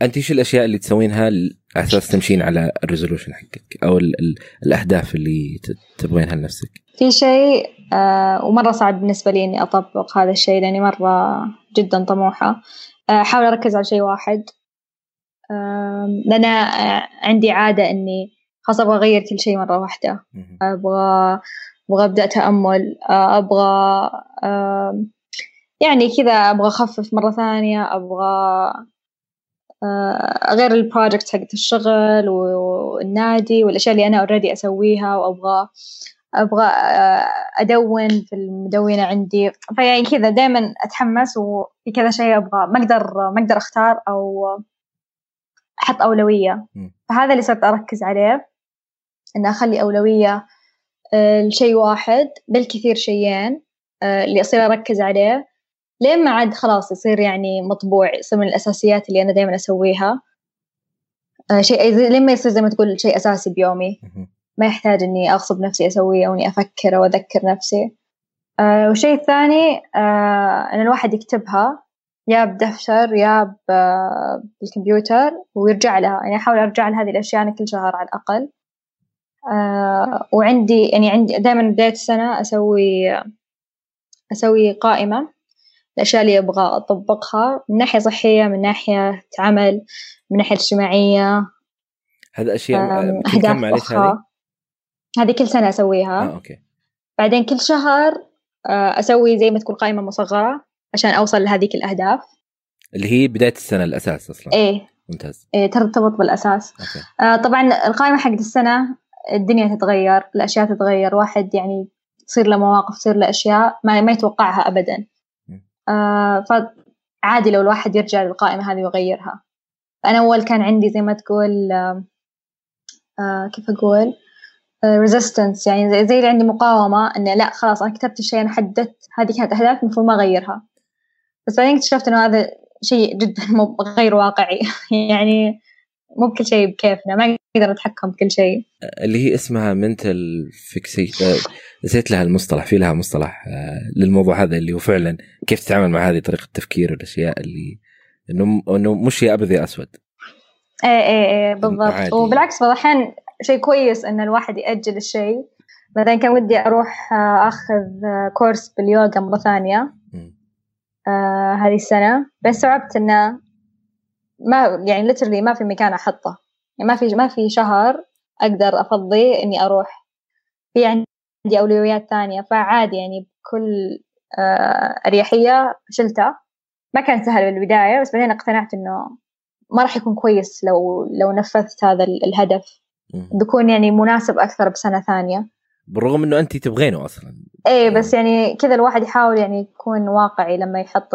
أنت إيش الأشياء اللي تسوينها على أساس تمشين على الريزولوشن حقك؟ أو ال ال الأهداف اللي تبغينها لنفسك؟ في شيء آه ومرة صعب بالنسبة لي إني أطبق هذا الشيء لأني مرة جدا طموحة. أحاول أركز على شيء واحد لأن عندي عادة إني خلاص أبغى أغير كل شيء مرة واحدة. أبغى أبغى أبدأ تأمل أبغى يعني كذا أبغى أخفف مرة ثانية أبغى آه، أغير ال project حقت الشغل والنادي والأشياء اللي أنا already أسويها وأبغى أبغى آه، أدون في المدونة عندي. فيعني كذا دائما أتحمس وفي كذا شيء أبغى ما أقدر ما أقدر أختار أو أحط أولوية. مم. فهذا اللي صرت أركز عليه. إن أخلي أولوية آه، لشيء واحد بالكثير شيئين آه، اللي أصير أركز عليه. لين ما عاد خلاص يصير يعني مطبوع يصير من الأساسيات اللي أنا دائما أسويها. آه، شيء لين ما يصير زي ما تقول شيء أساسي بيومي. ما يحتاج إني أغصب نفسي أسويه أو إني أفكر أو أذكر نفسي. آه والشيء الثاني آه أن الواحد يكتبها يا بدفتر يا بالكمبيوتر ويرجع لها. يعني أحاول أرجع لهذه الأشياء أنا كل شهر على الأقل. آه وعندي يعني عندي دائما بداية السنة أسوي أسوي قائمة الأشياء اللي أبغى أطبقها من ناحية صحية من ناحية عمل من ناحية اجتماعية. هذا كل كم معلش هذه؟ هذه كل سنة أسويها. آه okay. بعدين كل شهر آه، أسوي زي ما تكون قائمة مصغرة عشان أوصل لهذيك الأهداف اللي هي بداية السنة الأساس أصلا. إيه. ممتاز. إيه ترتبط بالأساس. okay. آه طبعا القائمة حقت السنة الدنيا تتغير الأشياء تتغير واحد يعني تصير له مواقف تصير له أشياء ما, ما يتوقعها أبدا. آه فعادي لو الواحد يرجع للقائمة هذه ويغيرها. أنا أول كان عندي زي ما تقول آه آه كيف أقول؟ resistance uh, يعني زي, زي اللي عندي مقاومة إنه لا خلاص أنا كتبت الشيء أنا حددت هذه كانت أهداف المفروض ما أغيرها. بس بعدين اكتشفت إنه هذا شيء جدا <laughs> غير واقعي. <laughs> يعني مو بكل شيء بكيفنا ما نقدر نتحكم بكل شيء. اللي هي اسمها mental فيكسي نسيت لها المصطلح في لها مصطلح للموضوع هذا اللي هو فعلا كيف تتعامل مع هذه طريقة التفكير والأشياء اللي إنه إنه مش يا أبيض يا أسود. إيه إيه إيه بالضبط. وبالعكس بعض الأحيان شيء كويس إن الواحد يأجل الشيء. بعدين كان ودي أروح أخذ كورس باليوغا مرة ثانية. آه هذه السنة. بس استوعبت إنه ما يعني ليترلي ما في مكان أحطه. يعني ما في ما في شهر أقدر أفضي إني أروح. في عندي أولويات ثانية. فعادي يعني بكل آه أريحية شلتها ما كان سهل بالبداية بس بعدين اقتنعت إنه ما راح يكون كويس لو لو نفذت هذا الهدف. بيكون يعني مناسب أكثر بسنة ثانية. بالرغم إنه انت تبغينه أصلا. إيه بس يعني كذا الواحد يحاول يعني يكون واقعي لما يحط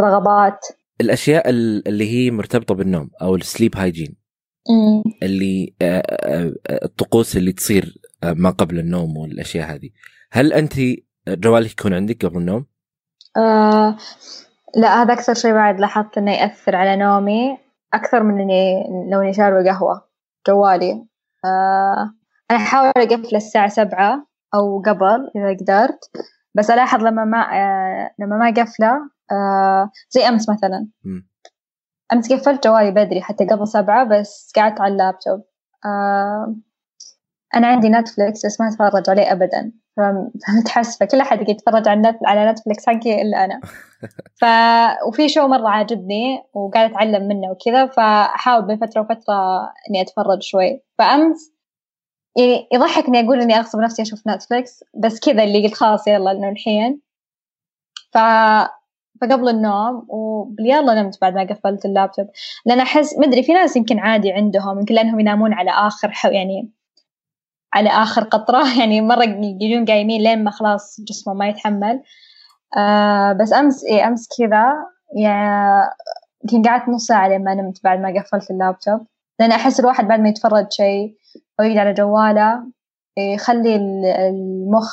الرغبات. الأشياء اللي هي مرتبطة بالنوم أو السليب هايجين. اللي الطقوس اللي تصير ما قبل النوم والأشياء هذه. هل انت جوالك يكون عندك قبل النوم؟ آه لا هذا أكثر شيء بعد لاحظت إنه يأثر على نومي. أكثر من إني لو إني شاربه قهوة. جوالي. آه أنا أحاول أقفل الساعة سبعة أو قبل إذا قدرت. بس ألاحظ لما ما آه لما ما قفله آه زي أمس مثلا. م. أمس قفلت جوالي بدري حتى قبل سبعة بس قعدت على اللابتوب. آه أنا عندي نتفليكس بس ما أتفرج عليه ابدا. فمتحسفة. كل أحد يتفرج على. على نتفليكس حقي إلا أنا. <laughs> ف وفي show مرة عاجبني وقاعده أتعلم منه وكذا فاحاول بين فترة وفترة إني أتفرج شوي. فأمس يعني يضحكني أقول إني أغصب نفسي أشوف نتفليكس بس كذا اللي قلت خلاص يلا إنه الحين. ف فقبل النوم وباليلا نمت بعد ما قفلت اللابتوب. لأن احس مدري في ناس يمكن عادي عندهم يمكن لأنهم ينامون على آخر حو يعني على آخر قطرة. <laughs> يعني مرة يجون قايمين لين ما خلاص جسمه ما يتحمل. آه بس أمس إيه أمس كذا يعني يمكن قعدت نص ساعة لين ما نمت بعد ما قفلت اللابتوب. لأن أحس الواحد بعد ما يتفرج شيء أو يقعد على جواله يخلي المخ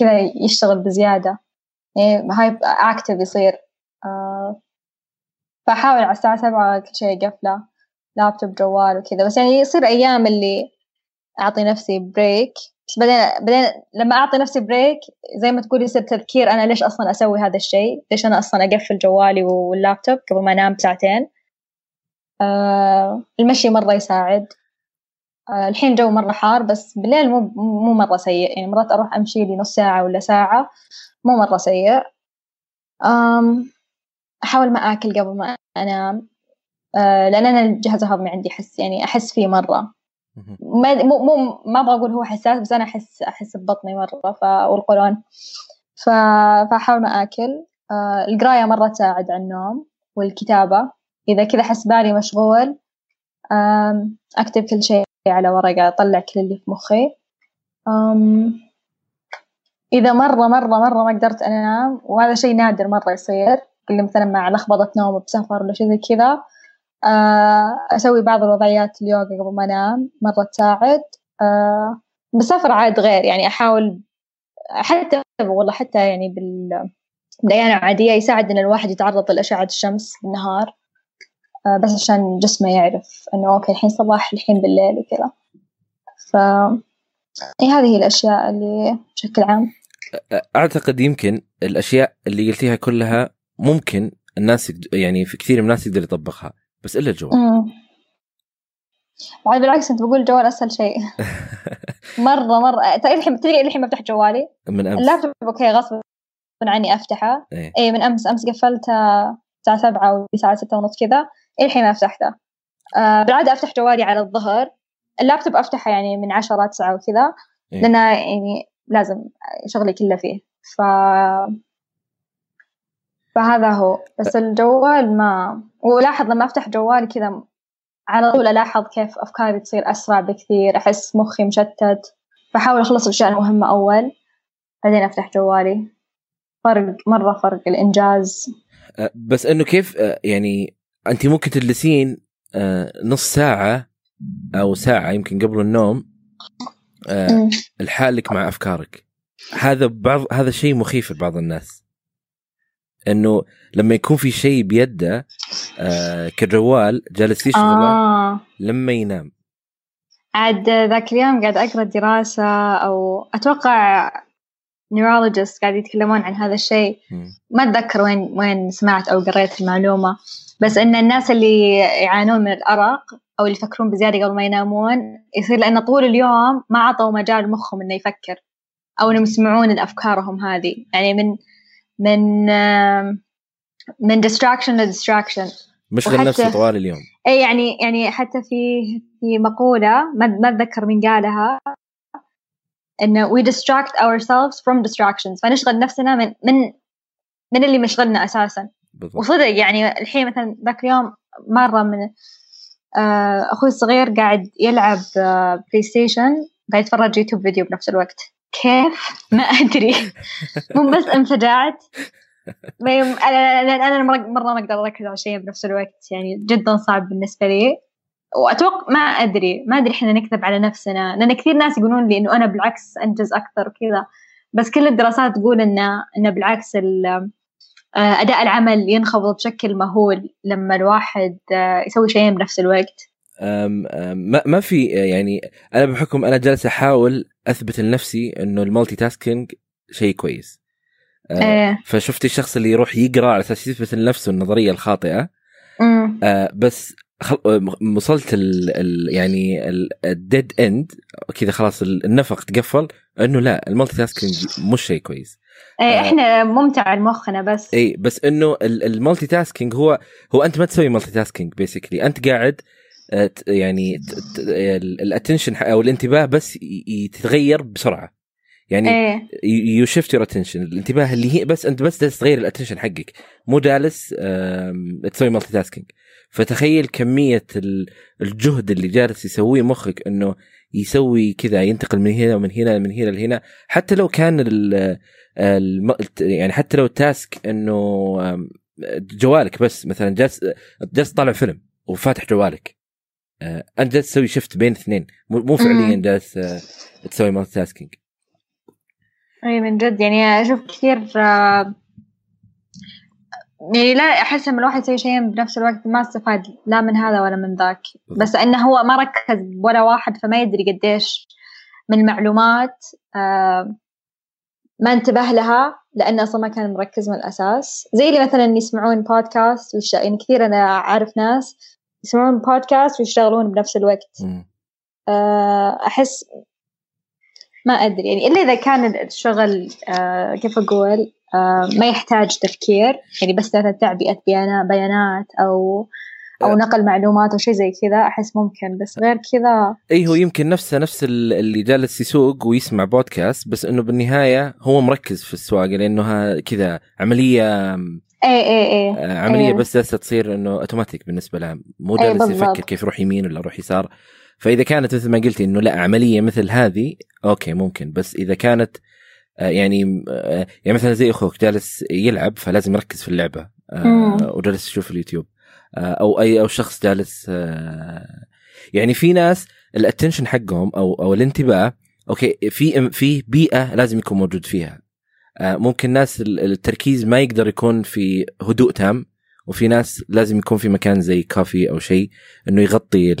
كذا يشتغل بزيادة. يعني hyperactive يصير. آه فأحاول على الساعة سبعة كل شيء قفله لابتوب جوال وكذا. بس يعني يصير أيام اللي أعطي نفسي break بس بعدين بعدين لما أعطي نفسي break زي ما تقول يصير تذكير أنا ليش أصلا أسوي هذا الشيء؟ ليش أنا أصلا أقفل جوالي واللابتوب قبل ما أنام ساعتين؟ آه المشي مرة يساعد. آه الحين جو مرة حار بس بالليل مو مو مرة سيء. يعني مرات أروح أمشي لي نص ساعة ولا ساعة مو مرة سيء. آم أحاول ما آكل قبل ما أنام. آه لأن أنا الجهاز الهضمي عندي احس يعني أحس فيه مرة. ما مو مو ما أبغى أقول هو حساس بس أنا أحس أحس ببطني مرة ف والقولون. فأحاول ما آكل. آه القراية مرة تساعد على النوم والكتابة. إذا كذا أحس بالي مشغول آم أكتب كل شيء على ورقة أطلع كل اللي في مخي. آم إذا مرة مرة مرة ما قدرت أنام وهذا شيء نادر مرة يصير اللي مثلا مع لخبطة نوم بسفر ولا شيء زي كذا أسوي بعض الوضعيات اليوغا قبل ما أنام مرة تساعد. بالسفر عاد غير يعني أحاول حتى والله حتى يعني بال بالأيام العادية يساعد إن الواحد يتعرض لأشعة الشمس بالنهار. بس عشان جسمه يعرف إنه أوكي الحين صباح الحين بالليل وكذا. ف إيه هذه هي الأشياء اللي بشكل عام. أعتقد يمكن الأشياء اللي قلتيها كلها ممكن الناس يعني في كثير من الناس يقدر يطبقها. بس إلا الجوال. وعلى بالعكس أنت بقول الجوال أسهل شيء. <laughs> مرة مرة. طيب الحين تدري الحين بفتح جوالي؟ من أمس. اللابتوب okay غصب عني أفتحه. إيه, إيه من أمس أمس قفلته الساعة سبعة أو الساعة ستة ونص كذا. الحين ما فتحته. آه بالعادة أفتح جوالي على الظهر. اللابتوب أفتحه يعني من عشرة تسعة وكذا إيه؟ لأنه يعني لازم شغلي كله فيه. ف فهذا هو. بس الجوال ما ولاحظ لما أفتح جوالي كذا على طول ألاحظ كيف أفكاري تصير أسرع بكثير أحس مخي مشتت. فحاول أخلص الأشياء المهمة أول بعدين أفتح جوالي. فرق مرة فرق الإنجاز. أه، بس إنه كيف أه، يعني انت ممكن تجلسين أه، نص ساعة أو ساعة يمكن قبل النوم لحالك مع أفكارك. هذا بعض هذا شيء مخيف لبعض الناس. إنه لما يكون في شيء بيده آه كجوال جالس يشغله آه. لما ينام. عاد ذاك اليوم قاعد أقرأ دراسة أو أتوقع نيورولوجيست قاعد يتكلمون عن هذا الشيء. ما أتذكر وين وين سمعت أو قريت المعلومة. بس إن الناس اللي يعانون من الأرق أو اللي يفكرون بزيادة قبل ما ينامون يصير لأن طول اليوم ما عطوا مجال مخهم إنه يفكر أو إنهم يسمعون الأفكارهم هذه. يعني من من من distraction ل distraction. مشغل نفسه طوال اليوم. إي يعني يعني حتى في في مقولة ما أتذكر مين قالها انه we distract ourselves from distractions. فنشغل نفسنا من من من اللي مشغلنا أساسا. بالضبط. وصدق يعني الحين مثلا ذاك اليوم مرة من آه، أخوي الصغير قاعد يلعب بلاي ستيشن قاعد يتفرج يوتيوب فيديو بنفس الوقت. كيف؟ ما أدري. مو بس انفجعت. أنا أنا مره ما أقدر أركز على شيء بنفس الوقت. يعني جدا صعب بالنسبة لي. واتوقع ما أدري. ما أدري إحنا نكذب على نفسنا. لأن كثير ناس يقولون لي إنه أنا بالعكس أنجز أكثر وكذا. بس كل الدراسات تقول انه إنه بالعكس آه، أداء العمل ينخفض بشكل مهول لما الواحد آه، يسوي شيئين بنفس الوقت. ما ما في يعني أنا بحكم أنا جالس أحاول أثبت لنفسي إنه ال multitasking شيء كويس. أه إيه. فشفت الشخص اللي يروح يقرأ على أساس يثبت لنفسه النظرية الخاطئة. أه بس وصلت ال ال يعني ال dead end كذا خلاص النفق تقفل إنه لا ال multitasking مش شيء كويس. إيه آه. إحنا ممتع لمخنا بس. اي بس إنه ال multitasking هو هو أنت ما تسوي multitasking basically أنت قاعد آه، يعني ال attention أو الانتباه بس يتغير بسرعة. يعني you shift your attention الانتباه اللي هي بس أنت بس جالس تغير ال attention حقك. مو جالس تسوي multitasking فتخيل كمية الجهد اللي جالس يسويه مخك إنه يسوي كذا ينتقل من هنا ومن هنا من هنا لهنا. حتى لو كان ال يعني حتى لو ال task إنه جوالك بس مثلا جالس جالس تطالع فيلم وفاتح جوالك. آه، أنت جالس تسوي shift بين اثنين. مو فعليا جالس آه، تسوي multitasking أي من جد يعني أشوف كثير آه، يعني لا أحس لما الواحد يسوي شيئين بنفس الوقت ما استفاد لا من هذا ولا من ذاك. بس إنه هو ما ركز ولا واحد فما يدري قديش من المعلومات ما انتبه لها لأنه أصلا ما كان مركز من الأساس. زي اللي مثلا يسمعون بودكاست يعني كثير أنا أعرف ناس يسمعون بودكاست ويشتغلون بنفس الوقت. آه، أحس ما أدري. يعني إلا إذا كان الشغل آه، كيف أقول آه، ما يحتاج تفكير. يعني بس تعبئة بيانات أو أو نقل معلومات أو شيء زي كذا أحس ممكن. بس غير كذا اي هو يمكن نفسه نفس اللي جالس يسوق ويسمع بودكاست بس إنه بالنهاية هو مركز في السواقة لأنه كذا عملية اي اي اي آه، عملية أي. بس جالسة تصير إنه اوتوماتيك بالنسبة له مو جالس يفكر كيف يروح يمين ولا يروح يسار. فإذا كانت مثل ما قلتي إنه لا عملية مثل هذه okay ممكن. بس إذا كانت آه، يعني آه، يعني مثلا زي أخوك جالس يلعب فلازم يركز في اللعبة وجالس يشوف اليوتيوب. أو أي أو شخص جالس يعني في ناس ال attention حقهم أو أو الانتباه okay في في بيئة لازم يكون موجود فيها. ممكن ناس التركيز ما يقدر يكون في هدوء تام وفي ناس لازم يكون في مكان زي كافي أو شيء إنه يغطي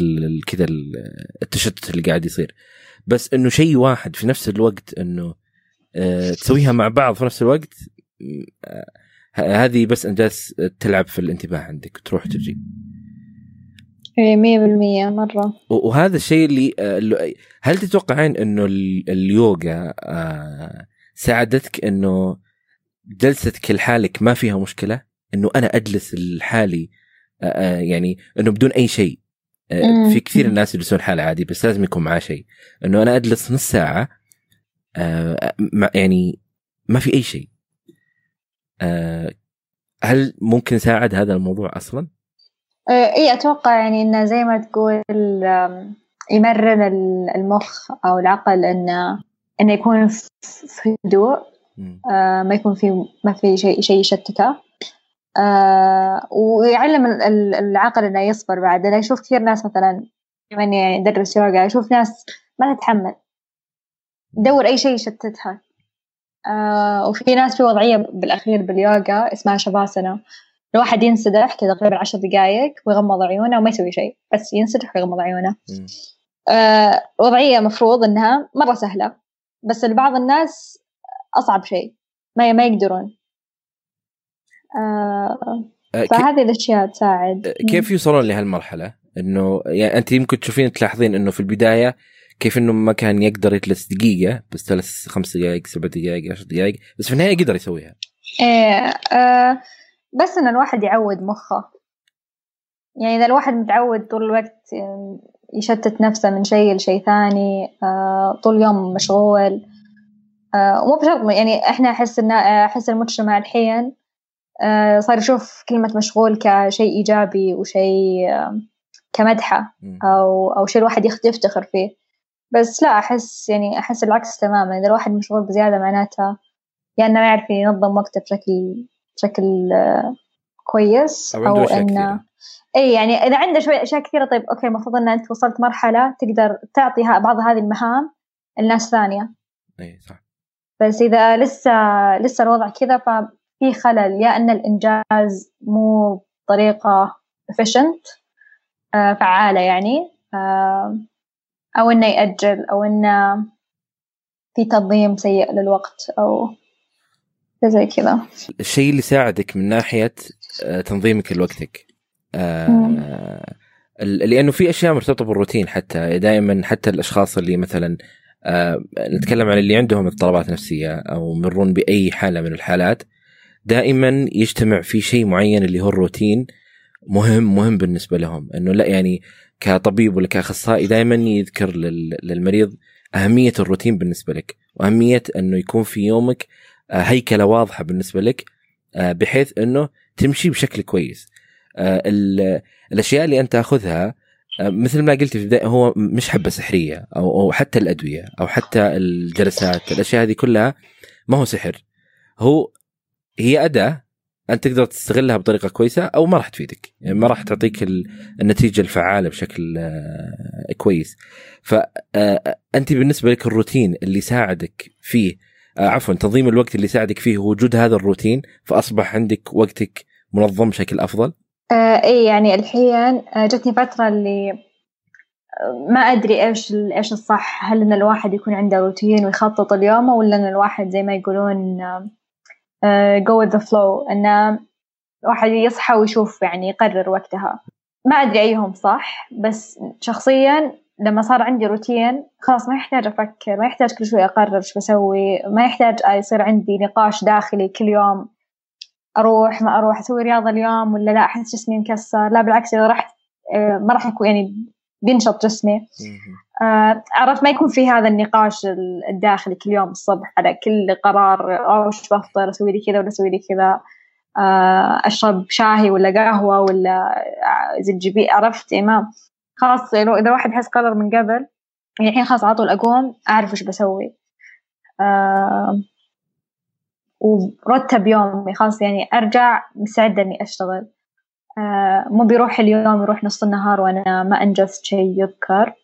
كذا التشتت اللي قاعد يصير. بس إنه شيء واحد في نفس الوقت إنه آه، تسويها مع بعض في نفس الوقت آه، هذه بس انت جالس تلعب في الانتباه عندك تروح تجي. إيه مية بالمية مرة. وهذا الشيء اللي هل تتوقعين إنه اليوغا ساعدتك إنه جلستك لحالك ما فيها مشكلة؟ إنه أنا أجلس لحالي يعني إنه بدون أي شيء. في كثير الناس يجلسون حال عادي بس لازم يكون معاه شيء. إنه أنا أجلس نص ساعة يعني ما في أي شيء. هل ممكن يساعد هذا الموضوع أصلا؟ إي أتوقع يعني إنه زي ما تقول يمرن المخ أو العقل إنه إنه يكون في هدوء آه ما يكون في ما في شيء شيء يشتته. آه ويعلم العقل إنه يصبر بعد. أنا أشوف كثير ناس مثلا يعني يدرس يوغا أشوف ناس ما تتحمل. تدور أي شيء يشتتها. آه وفي ناس في وضعية بالأخير باليوغا اسمها شافاسنا الواحد ينسدح كذا تقريبا عشر دقائق ويغمض عيونه وما يسوي شيء بس ينسدح ويغمض عيونه. آه وضعية مفروض إنها مرة سهلة. بس لبعض الناس أصعب شيء. ما ما يقدرون. آه, آه، فهذه الأشياء تساعد. آه، كيف يوصلون لهالمرحلة؟ إنه يعني أنت يمكن تشوفين تلاحظين إنه في البداية كيف إنه ما كان يقدر يجلس دقيقة بس جلس خمس دقائق سبع دقائق عشر دقائق بس في النهاية قدر يسويها. إيه آه بس إن الواحد يعود مخه. يعني إذا الواحد متعود طول الوقت يشتت نفسه من شيء لشيء ثاني آه، طول اليوم مشغول. آه، مو بشرط يعني إحنا أحس ان أحس المجتمع الحين آه، صار يشوف كلمة مشغول كشيء إيجابي وشيء كمدحة أو أو شيء الواحد يفتخر فيه. بس لا أحس يعني أحس العكس تماما. إذا الواحد مشغول بزيادة معناته يا يعني إنه ما يعرف ينظم وقته بشكل بشكل كويس أو, أو إنه اي يعني إذا عنده شوية أشياء كثيرة طيب أوكي المفروض إن أنت وصلت مرحلة تقدر تعطي بعض هذه المهام لناس ثانية. اي صح. بس إذا لسه لسه الوضع كذا ففي خلل يا إن الإنجاز مو بطريقة efficient آه فعالة يعني آه أو إنه يأجل أو إنه في تنظيم سيء للوقت أو زي كذا. الشيء اللي ساعدك من ناحية آه، تنظيمك لوقتك. آه لأنه في أشياء مرتبطة بالروتين حتى دائما حتى الأشخاص اللي مثلا آه نتكلم عن اللي عندهم اضطرابات نفسية أو مرون بأي حالة من الحالات دائما يجتمع في شيء معين اللي هو الروتين مهم مهم بالنسبة لهم. إنه لا يعني كطبيب ولا كأخصائي دائما يذكر للمريض أهمية الروتين بالنسبة لك وأهمية إنه يكون في يومك آه، هيكلة واضحة بالنسبة لك آه، بحيث إنه تمشي بشكل كويس. الأشياء اللي أنت تأخذها آه، مثل ما قلت في البداية هو مش حبة سحرية أو أو حتى الأدوية أو حتى الجلسات الأشياء هذه كلها ما هو سحر. هو هي أداة أنت تقدر تستغلها بطريقة كويسة أو ما راح تفيدك. يعني ما راح تعطيك النتيجة الفعالة بشكل آه، كويس. فانت بالنسبة لك الروتين اللي ساعدك فيه عفوا تنظيم الوقت اللي ساعدك فيه وجود هذا الروتين فأصبح عندك وقتك منظم بشكل أفضل؟ آه اي يعني الحين آه، جتني فترة اللي آه، ما أدري إيش إيش الصح. هل إن الواحد يكون عنده روتين ويخطط اليوم ولا إن الواحد زي ما يقولون آه go with the flow إن الواحد يصحى ويشوف يعني يقرر وقتها. ما أدري أيهم صح بس شخصيا لما صار عندي روتين خلاص ما يحتاج أفكر ما يحتاج كل شوي أقرر إيش بسوي ما يحتاج يصير عندي نقاش داخلي كل يوم. أروح ما أروح أسوي رياضة اليوم ولا لا؟ أحس جسمي مكسر. لا بالعكس إذا رحت آه، ما راح يكون يعني بينشط جسمي. آه، عرفت ما يكون في هذا النقاش الداخلي كل يوم الصبح على كل قرار أو إيش بفطر؟ أسوي لي كذا ولا أسوي لي كذا؟ آه، أشرب شاهي ولا قهوة ولا زنجبيل عرفت؟ يعني ما خلاص يعني إذا واحد يحس قرر من قبل يعني الحين خلاص على طول أقوم أعرف إيش بسوي. ورتب يومي خلاص يعني أرجع مستعدة إني أشتغل. آه مو بيروح اليوم يروح نص النهار وأنا ما أنجزت شيء يذكر.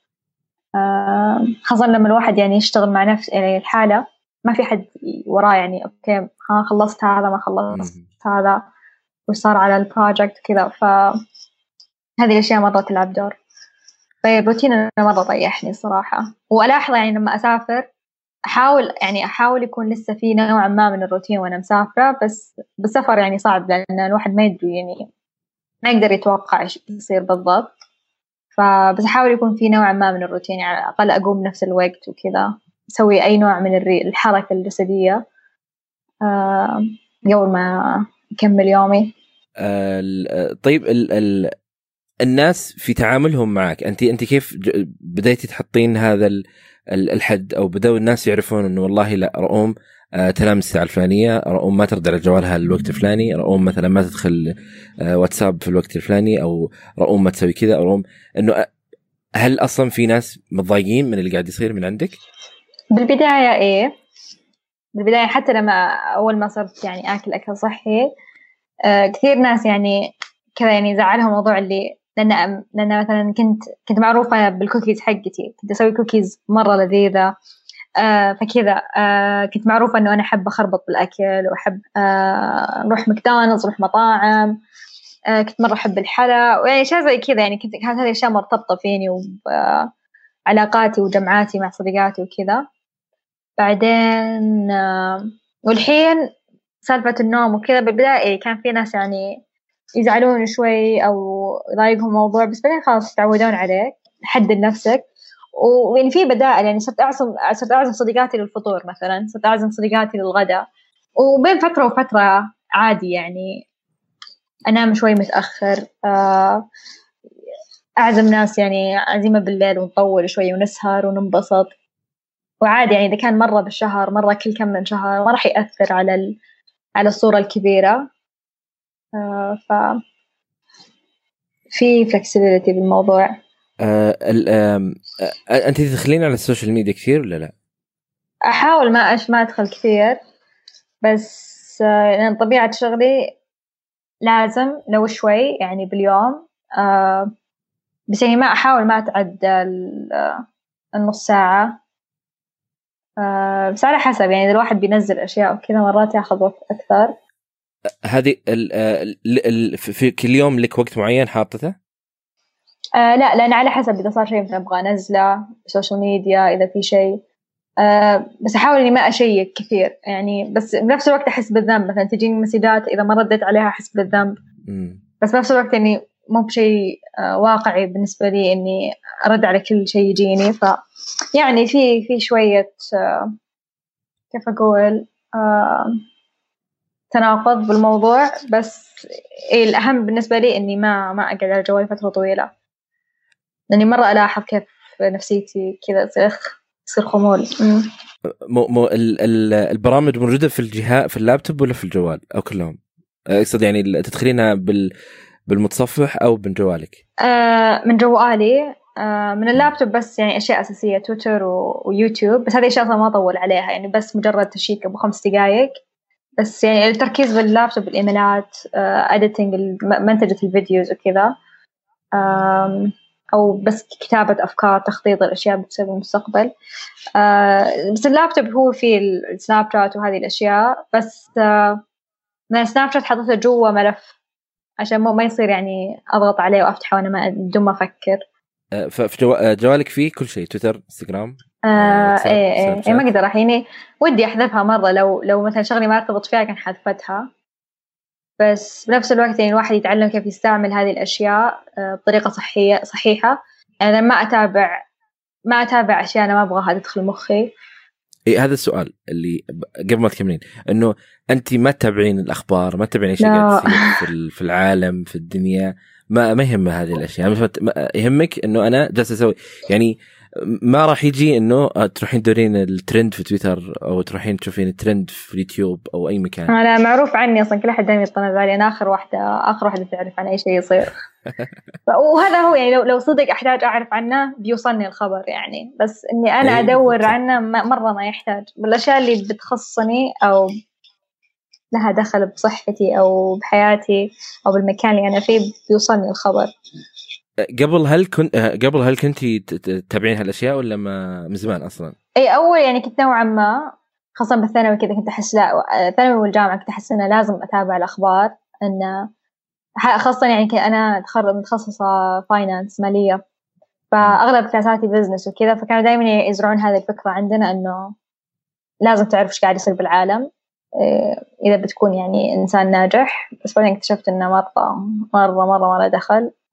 آه خاصة لما الواحد يعني يشتغل مع نفس يعني الحالة ما في حد وراه يعني okay ها خلصت هذا ما خلصت هذا وش صار على ال project كذا. ف هذه الأشياء مرة تلعب دور. طيب روتين مرة طيحني صراحة. وألاحظ يعني لما أسافر أحاول يعني أحاول يكون لسه في نوع ما من الروتين وأنا مسافرة بس بالسفر يعني صعب لأن الواحد ما يدري يعني ما يقدر يتوقع إيش بيصير بالضبط. فبس أحاول يكون في نوع ما من الروتين يعني على الأقل أقوم بنفس الوقت وكذا أسوي أي نوع من الحركة الجسدية آه قبل ما أكمل يومي. طيب ال ال الناس في تعاملهم معك انت انت كيف بديتي تحطين هذا الحد أو بدأوا الناس يعرفون إنه والله لا رؤوم آه تنام الساعة الفلانية رؤوم ما ترد على جوالها الوقت الفلاني رؤوم مثلا ما تدخل آه واتساب في الوقت الفلاني أو رؤوم ما تسوي كذا رؤوم إنه هل أصلا في ناس متضايقين من اللي قاعد يصير من عندك؟ بالبداية إيه بالبداية حتى لما أول ما صرت يعني آكل أكل صحي آه كثير ناس يعني كذا يعني زعلهم موضوع اللي لأن لأن مثلا كنت كنت معروفة بالكوكيز حقتي. كنت أسوي كوكيز مرة لذيذة. آه فكذا. آه كنت معروفة إنه أنا أحب أخربط بالأكل وأحب آه نروح ماكدونالدز نروح مطاعم. آه كنت مرة أحب الحلا. ويعني أشياء زي كذا. يعني كنت كانت هذه الاشياء مرتبطة فيني وعلاقاتي وجمعاتي مع صديقاتي وكذا. بعدين والحين سالفة النوم وكذا. بالبداية كان في ناس يعني يزعلون شوي أو يضايقهم الموضوع بس بعدين خلاص يتعودون عليك حدد نفسك. ويعني في بدائل يعني صرت أعزم صرت أعزم صديقاتي للفطور مثلا صرت أعزم صديقاتي للغداء. وبين فترة وفترة عادي يعني أنام شوي متأخر آه، أعزم ناس يعني عزيمة بالليل ونطول شوي ونسهر وننبسط. وعادي يعني إذا كان مرة بالشهر مرة كل كم من شهر ما راح يأثر على. على الصورة الكبيرة. ف في flexibility بالموضوع. آه آه أنت تدخلين على السوشيال ميديا كثير ولا لا؟ أحاول ما أش ما أدخل كثير. بس آه يعني طبيعة شغلي لازم لو شوي يعني باليوم آه بس يعني ما أحاول ما أتعدى آه، النص ساعة. آه بس على حسب يعني إذا الواحد بينزل أشياء وكذا مرات ياخذ وقت أكثر. هذه في كل يوم لك وقت معين حاطته؟ آه لا لأن على حسب إذا صار شيء مثلا أبغى أنزله social media إذا في شيء. آه بس أحاول إني ما أشيك كثير. يعني بس بنفس الوقت أحس بالذنب. مثلا تجيني مسجات إذا ما رديت عليها أحس بالذنب. بس بنفس الوقت إني مو بشيء آه واقعي بالنسبة لي إني أرد على كل شيء يجيني. ف يعني في في شوية آه كيف أقول؟ آه تناقض بالموضوع بس الأهم بالنسبة لي إني ما ما أقعد على جوالي فترة طويلة. لأني مرة ألاحظ كيف نفسيتي كذا تصير تصير خمول. مو مو البرامج موجودة في الجهاز في اللابتوب ولا في الجوال أو كلهم؟ أقصد يعني تدخلينها بال بالمتصفح أو من جوالك؟ آه من جوالي. آه من اللابتوب بس يعني أشياء أساسية تويتر ويوتيوب. بس هذه أشياء ما أطول عليها يعني بس مجرد check ابو خمس دقائق بس يعني التركيز باللابتوب الإيميلات آه editing منتجة الفيديوز وكذا. أو بس كتابة أفكار تخطيط الأشياء بتصير بالمستقبل آه بس اللابتوب هو فيه السناب شات وهذه الأشياء. بس آه من السناب شات حطيته جوا ملف عشان ما يصير يعني أضغط عليه وأفتحه وأنا ما بدون ما أفكر. آه، ففي جو... آه، جوالك فيه كل شيء تويتر انستغرام؟ آه إيه إيه, إيه ما أقدر يعني ودي أحذفها مرة لو لو مثلا شغلي ما ارتبط فيها كان حذفتها. بس بنفس الوقت يعني الواحد يتعلم كيف يستعمل هذه الأشياء آه، بطريقة صحية صحيحة. يعني أنا ما أتابع ما أتابع أشياء أنا ما أبغاها تدخل مخي. إيه هذا السؤال اللي قبل ما تكملين. إنه انت ما تتابعين الأخبار ما تتابعين إيش قاعد تصير في العالم في الدنيا. ما ما يهمه هذه الأشياء. يهمك إنه أنا جالس أسوي. يعني ما راح يجي إنه تروحين تدورين الترند في تويتر أو تروحين تشوفين الترند في اليوتيوب أو أي مكان. أنا معروف عني أصلا كل أحد دائما يطنز علي أنا آخر واحدة آخر واحدة تعرف عن أي شيء يصير. <laughs> وهذا هو يعني لو لو صدق أحتاج أعرف عنه بيوصلني الخبر يعني. بس إني أنا إيه، أدور عنه مرة ما يحتاج. بالاشياء اللي بتخصني أو لها دخل بصحتي أو بحياتي أو بالمكان اللي أنا فيه بيوصلني الخبر. قبل هل كنت قبل هل كنتي تتابعين هالأشياء ولا ما من زمان أصلا؟ اي أول يعني كنت نوعا ما خاصة بالثانوي كذا كنت أحس لا الثانوي والجامعة كنت أحس إنه لازم أتابع الأخبار انه خاصة يعني أنا متخصصة finance مالية فأغلب كلاساتي business وكذا فكانوا دائما يزرعون هذه الفكرة عندنا إنه لازم تعرف إيش قاعد يصير بالعالم إيه، إذا بتكون يعني إنسان ناجح بس بعدين اكتشفت إنه مرة مرة مرة مرة دخل آه،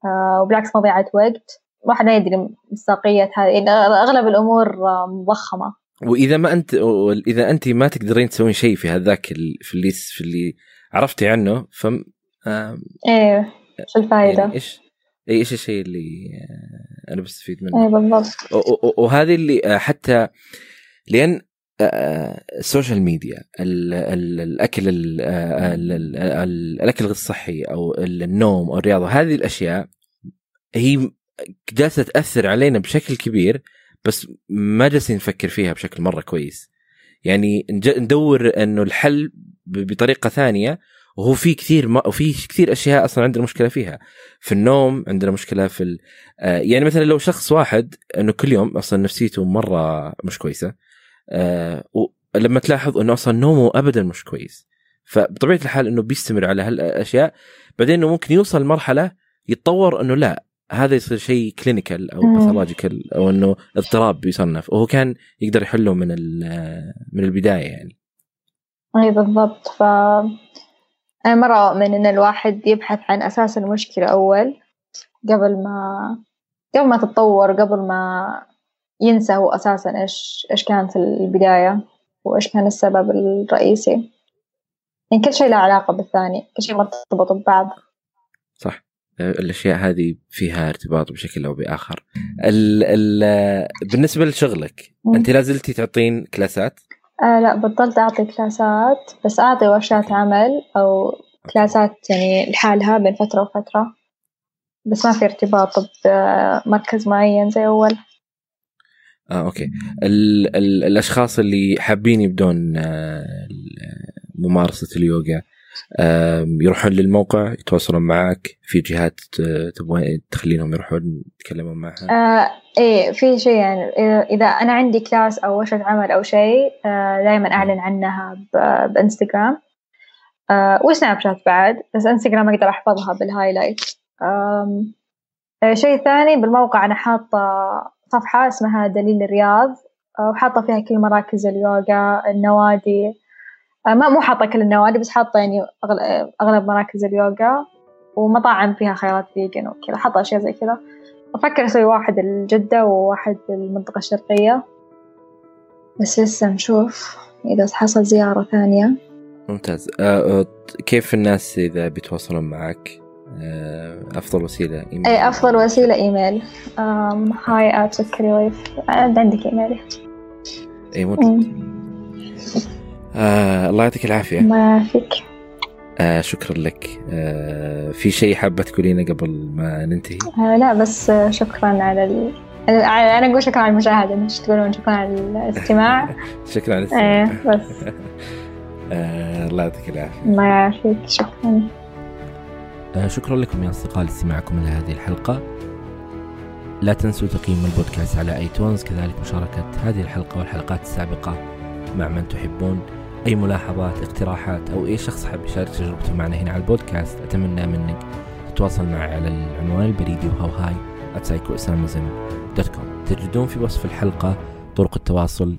وبالعكس مضيعة وقت. الواحد ما يدري مصداقية هذه. يعني أغلب الأمور مضخمة. وإذا ما أنت إذا أنت ما تقدرين تسوين شيء في هذاك في اللي في اللي عرفتي عنه ف إيه شو الفائدة؟ يعني إيش إيش الشيء اللي آه، أنا بستفيد منه؟ اي بالضبط. وهذه اللي آه، حتى لأن ال social media ال ال الأكل ال ال ال الأكل غير الصحي أو النوم أو الرياضة هذه الأشياء هي جالسة تأثر علينا بشكل كبير بس ما جالسين نفكر فيها بشكل مرة كويس يعني ندور إنه الحل بطريقة ثانية وهو في كثير ما وفي كثير أشياء أصلا عندنا مشكلة فيها في النوم عندنا مشكلة في. آه يعني مثلا لو شخص واحد إنه كل يوم أصلا نفسيته مرة مش كويسة آه ولما تلاحظ إنه أصلا نومه ابدا مش كويس. فبطبيعة الحال إنه بيستمر على هالأشياء بعدين إنه ممكن يوصل مرحلة يتطور إنه لا هذا يصير شيء clinical أو pathological أو إنه اضطراب بيصنف. وهو كان يقدر يحله من من البداية يعني. إي بالضبط. ف أنا مرة اؤمن إن الواحد يبحث عن أساس المشكلة أول قبل ما قبل ما تتطور قبل ما ينسى هو أساسا إيش إيش كان في البداية وإيش كان السبب الرئيسي. يعني كل شيء له علاقة بالثاني كل شيء مرتبط ببعض. صح. الأشياء هذه فيها ارتباط بشكل أو بآخر. ال ال بالنسبة لشغلك م. أنت لازلتي تعطين كلاسات؟ آه لا بطلت أعطي كلاسات بس أعطي ورشات عمل أو كلاسات يعني لحالها بين فترة وفترة. بس ما في ارتباط بمركز معين زي أول. آه أوكي. ال ال الأشخاص اللي حابين يبدون آه ممارسة اليوغا يروحون للموقع يتواصلون معك في جهات تبغى تخلينهم يروحون يتكلمون معها؟ آه إيه في شيء يعني اذا أنا عندي class أو ورشة عمل أو شيء آه دائما أعلن عنها بإنستغرام. آه وسناب شات بعد بس إنستغرام أقدر أحفظها بال highlight. آه شيء ثاني بالموقع أنا حاطة صفحة اسمها دليل الرياض آه، وحاطة فيها كل مراكز اليوغا النوادي آه، ما مو حاطة كل النوادي بس حاطة يعني أغلب مراكز اليوغا ومطاعم فيها خيارات فيجن وكذا حاطة أشياء زي كذا. أفكر أسوي واحد لجدة وواحد للمنطقة الشرقية. بس لسه نشوف إذا حصل زيارة ثانية. ممتاز. أه، كيف الناس إذا بيتواصلون معك؟ أه أفضل وسيلة إيميل. أي أفضل وسيلة إيميل. hi at سكري life عندك إيميلي أي ممتاز آه الله يعطيك العافية. الله يعافيك آه شكرا لك. آه في شيء حابة تقولينه قبل ما ننتهي؟ آه لا بس شكرا على ال... أنا أقول شكرا على المشاهدة مش تقولون شكرا على الاستماع. <laughs> شكرا على الاستماع. إيه بس. <laughs> آه الله يعطيك العافية. الله يعافيك. شكرا. آه شكرا لكم يا أصدقاء لاستماعكم لهذه الحلقة. لا تنسوا تقييم البودكاست على آيتونز كذلك مشاركة هذه الحلقة والحلقات السابقة مع من تحبون. أي ملاحظات اقتراحات أو أي شخص حاب يشارك تجربته معنا هنا على البودكاست أتمنى منك تتواصل معي على العنوان البريدي وهو hi dot com تجدون في وصف الحلقة طرق التواصل.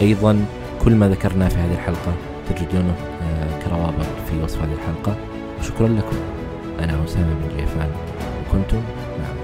أيضا كل ما ذكرناه في هذه الحلقة تجدونه آه، كروابط في وصف هذه الحلقة. وشكرا لكم. أنا أسامة بن جيفان وكنتم مع